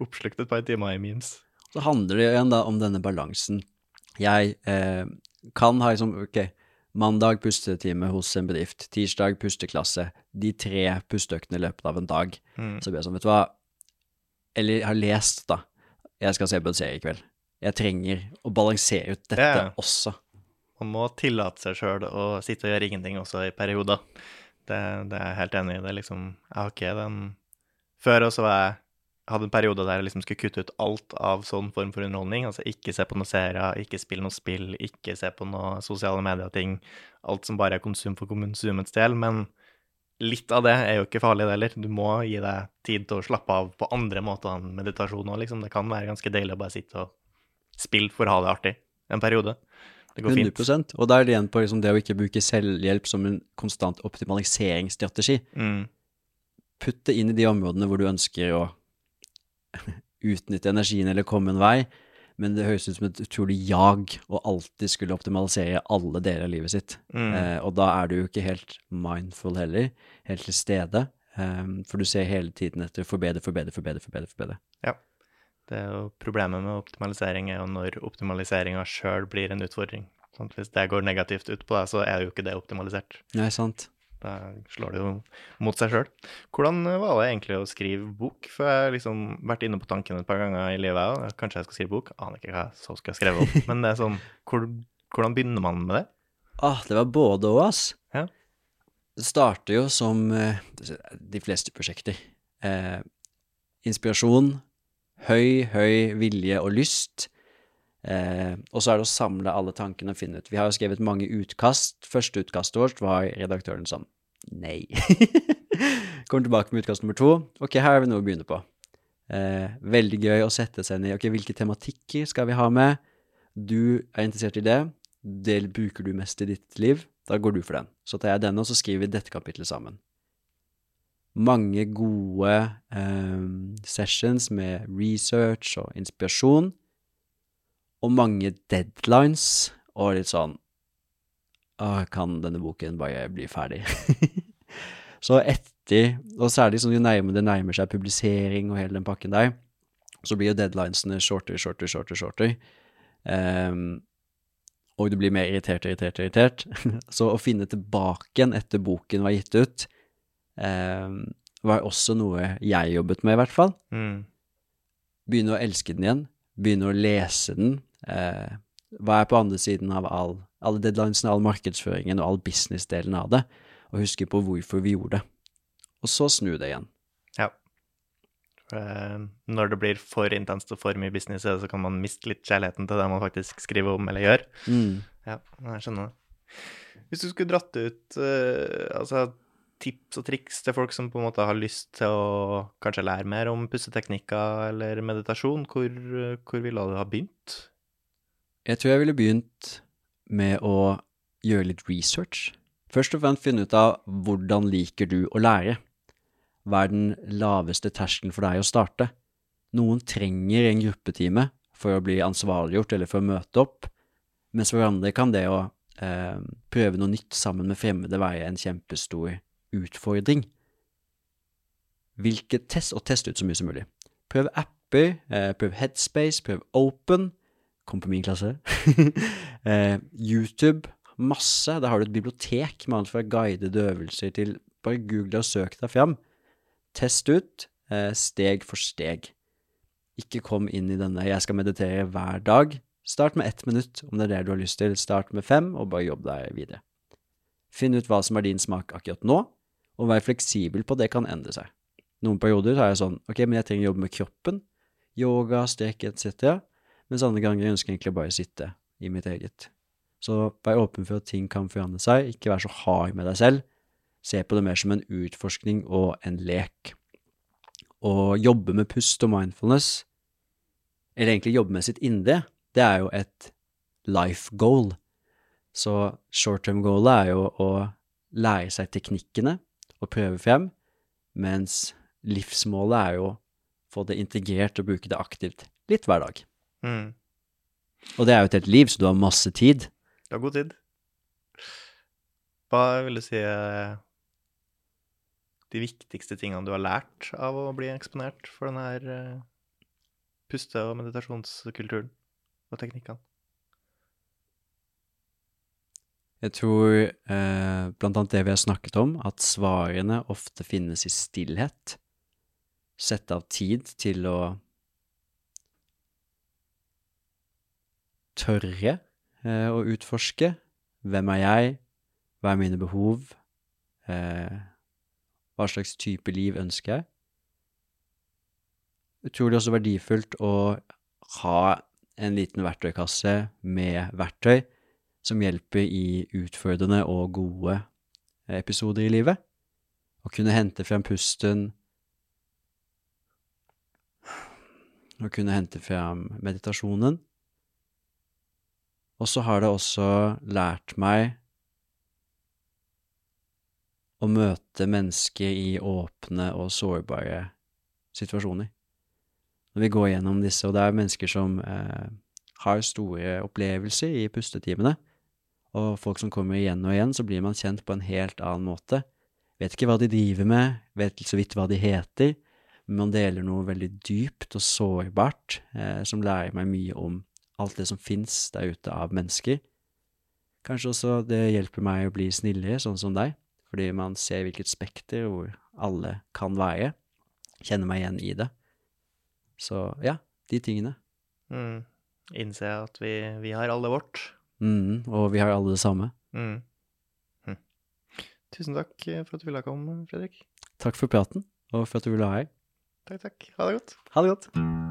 S1: oppslukt et par timer i memes.
S2: Så handler det igjen da om denne balansen. Jeg eh, kan ha liksom, ok, mandag pustetime hos en bedrift, tirsdag pusteklasse, de tre pusteøktene i løpet av en dag.
S1: Mm.
S2: Så blir jeg sånn, vet du hva, eller jeg har lest da, jeg skal se serie i kveld. Jeg trenger å balansere ut dette
S1: ja.
S2: også.
S1: Man må tillate seg sjøl å sitte og gjøre ingenting også i perioder. Det, det er jeg helt enig i. Det er liksom Jeg har ikke den Før også var jeg hadde en periode der jeg liksom skulle kutte ut alt av sånn form for underholdning. Altså ikke se på noen serie, ikke spille noe spill, ikke se på noe sosiale medier-ting. Alt som bare er konsum for konsumets del. Men litt av det er jo ikke farlig, det heller. Du må gi deg tid til å slappe av på andre måter enn meditasjon òg, liksom. Det kan være ganske deilig å bare sitte og spille for å ha det artig en periode. Det går
S2: 100% Og da er det igjen på liksom det å ikke bruke selvhjelp som en konstant optimaliseringsstrategi.
S1: Mm.
S2: Putt det inn i de områdene hvor du ønsker å utnytte energien eller komme en vei, men det høres ut som et utrolig jag å alltid skulle optimalisere alle deler av livet sitt.
S1: Mm.
S2: Eh, og da er du jo ikke helt mindful heller, helt til stede, eh, for du ser hele tiden etter forbedre, forbedre, forbedre, forbedre. forbedre.
S1: Det er jo Problemet med optimalisering er jo når optimaliseringa sjøl blir en utfordring. Sånn, Hvis det går negativt ut på deg, så er jo ikke det optimalisert.
S2: Nei, sant.
S1: Da slår det jo mot seg sjøl. Hvordan var det egentlig å skrive bok? For jeg har liksom vært inne på tanken et par ganger i livet, jeg òg. Kanskje jeg skal skrive bok? Aner ikke hva jeg så skal skrive om. Men det er sånn, hvor, hvordan begynner man med det?
S2: Ah, det var både og, ass.
S1: Ja.
S2: Det starter jo som eh, de fleste prosjekter. Eh, inspirasjon, høy, høy vilje og lyst. Eh, og så er det å samle alle tankene og finne ut. Vi har jo skrevet mange utkast. Første utkastet vårt var redaktøren sånn Nei. Kommer tilbake med utkast nummer to. Ok, her har vi noe å begynne på. Eh, veldig gøy å sette seg ned. Ok, hvilke tematikker skal vi ha med? Du er interessert i det, det bruker du mest i ditt liv, da går du for den. Så tar jeg denne, og så skriver vi dette kapitlet sammen. Mange gode eh, sessions med research og inspirasjon, og mange deadlines, og litt sånn Åh, kan denne boken bare bli ferdig? så etter, og særlig sånn jo nærmere det nærmer seg publisering og hele den pakken der, så blir jo deadlinesene shorter, shorter, shorter, shorter. Um, og du blir mer irritert, irritert, irritert. Så å finne tilbake igjen etter boken var gitt ut, um, var også noe jeg jobbet med, i hvert fall.
S1: Mm.
S2: Begynne å elske den igjen. Begynne å lese den. Uh, hva er på andre siden av all, alle deadlinesene, all markedsføringen og all business-delen av det, og huske på hvorfor vi gjorde det. Og så snu det igjen.
S1: Ja. Eh, når det blir for intenst og for mye business, så kan man miste litt kjærligheten til det man faktisk skriver om eller gjør.
S2: Mm.
S1: Ja, jeg skjønner det. Hvis du skulle dratt ut uh, altså, tips og triks til folk som på en måte har lyst til å kanskje lære mer om pusseteknikker eller meditasjon, hvor, hvor ville du ha begynt?
S2: Jeg tror jeg ville begynt med å gjøre litt research. Først og fremst finne ut av hvordan liker du å lære. Hva er den laveste terskelen for deg å starte? Noen trenger en gruppetime for å bli ansvarliggjort eller for å møte opp, mens for andre kan det å eh, prøve noe nytt sammen med fremmede være en kjempestor utfordring. Hvilket test, og test ut så mye som mulig. Prøv apper, eh, prøv Headspace, prøv Open, Kom på min klasse. eh, YouTube, masse. Der har du et bibliotek med alt fra guidede øvelser til Bare google og søk deg fram. Test ut, eh, steg for steg. Ikke kom inn i denne 'jeg skal meditere hver dag'. Start med ett minutt, om det er det du har lyst til. Start med fem, og bare jobb deg videre. Finn ut hva som er din smak akkurat nå, og vær fleksibel på at det kan endre seg. Noen perioder er jeg sånn ok, men jeg trenger å jobbe med kroppen, yoga, strekk etc mens andre ganger ønsker jeg egentlig bare å sitte i mitt eget. Så vær åpen for at ting kan forandre seg, ikke vær så hard med deg selv. Se på det mer som en utforskning og en lek. Å jobbe med pust og mindfulness, eller egentlig jobbe med sitt indre, det er jo et life goal. Så short term goalet er jo å lære seg teknikkene og prøve frem, mens livsmålet er jo å få det integrert og bruke det aktivt litt hver dag.
S1: Mm.
S2: Og det er jo et helt liv, så du har masse tid.
S1: Du har god tid. Hva vil du si er de viktigste tingene du har lært av å bli eksponert for denne her eh, puste- og meditasjonskulturen og teknikkene?
S2: Jeg tror eh, blant annet det vi har snakket om, at svarene ofte finnes i stillhet. Sette av tid til å tørre eh, å utforske. Hvem er jeg? Hva er mine behov? Eh, hva slags type liv ønsker jeg? Utrolig også verdifullt å ha en liten verktøykasse med verktøy som hjelper i utfordrende og gode episoder i livet. Å kunne hente frem pusten, å kunne hente frem meditasjonen. Og så har det også lært meg å møte mennesker i åpne og sårbare situasjoner. Når vi går gjennom disse, og det er mennesker som eh, har store opplevelser i pustetimene, og folk som kommer igjen og igjen, så blir man kjent på en helt annen måte. Vet ikke hva de driver med, vet så vidt hva de heter, men man deler noe veldig dypt og sårbart eh, som lærer meg mye om alt det som fins der ute av mennesker. Kanskje også det hjelper meg å bli snillere, sånn som deg, fordi man ser hvilket spekter hvor alle kan være. Kjenner meg igjen i det. Så ja, de tingene.
S1: Mm. Innse at vi, vi, har alle vårt.
S2: Mm, og vi har alle det samme.
S1: Mm. Hm. Tusen takk for at du ville komme, Fredrik.
S2: Takk for praten, og for at du ville ha her.
S1: Takk, takk. Ha det godt.
S2: Ha det godt.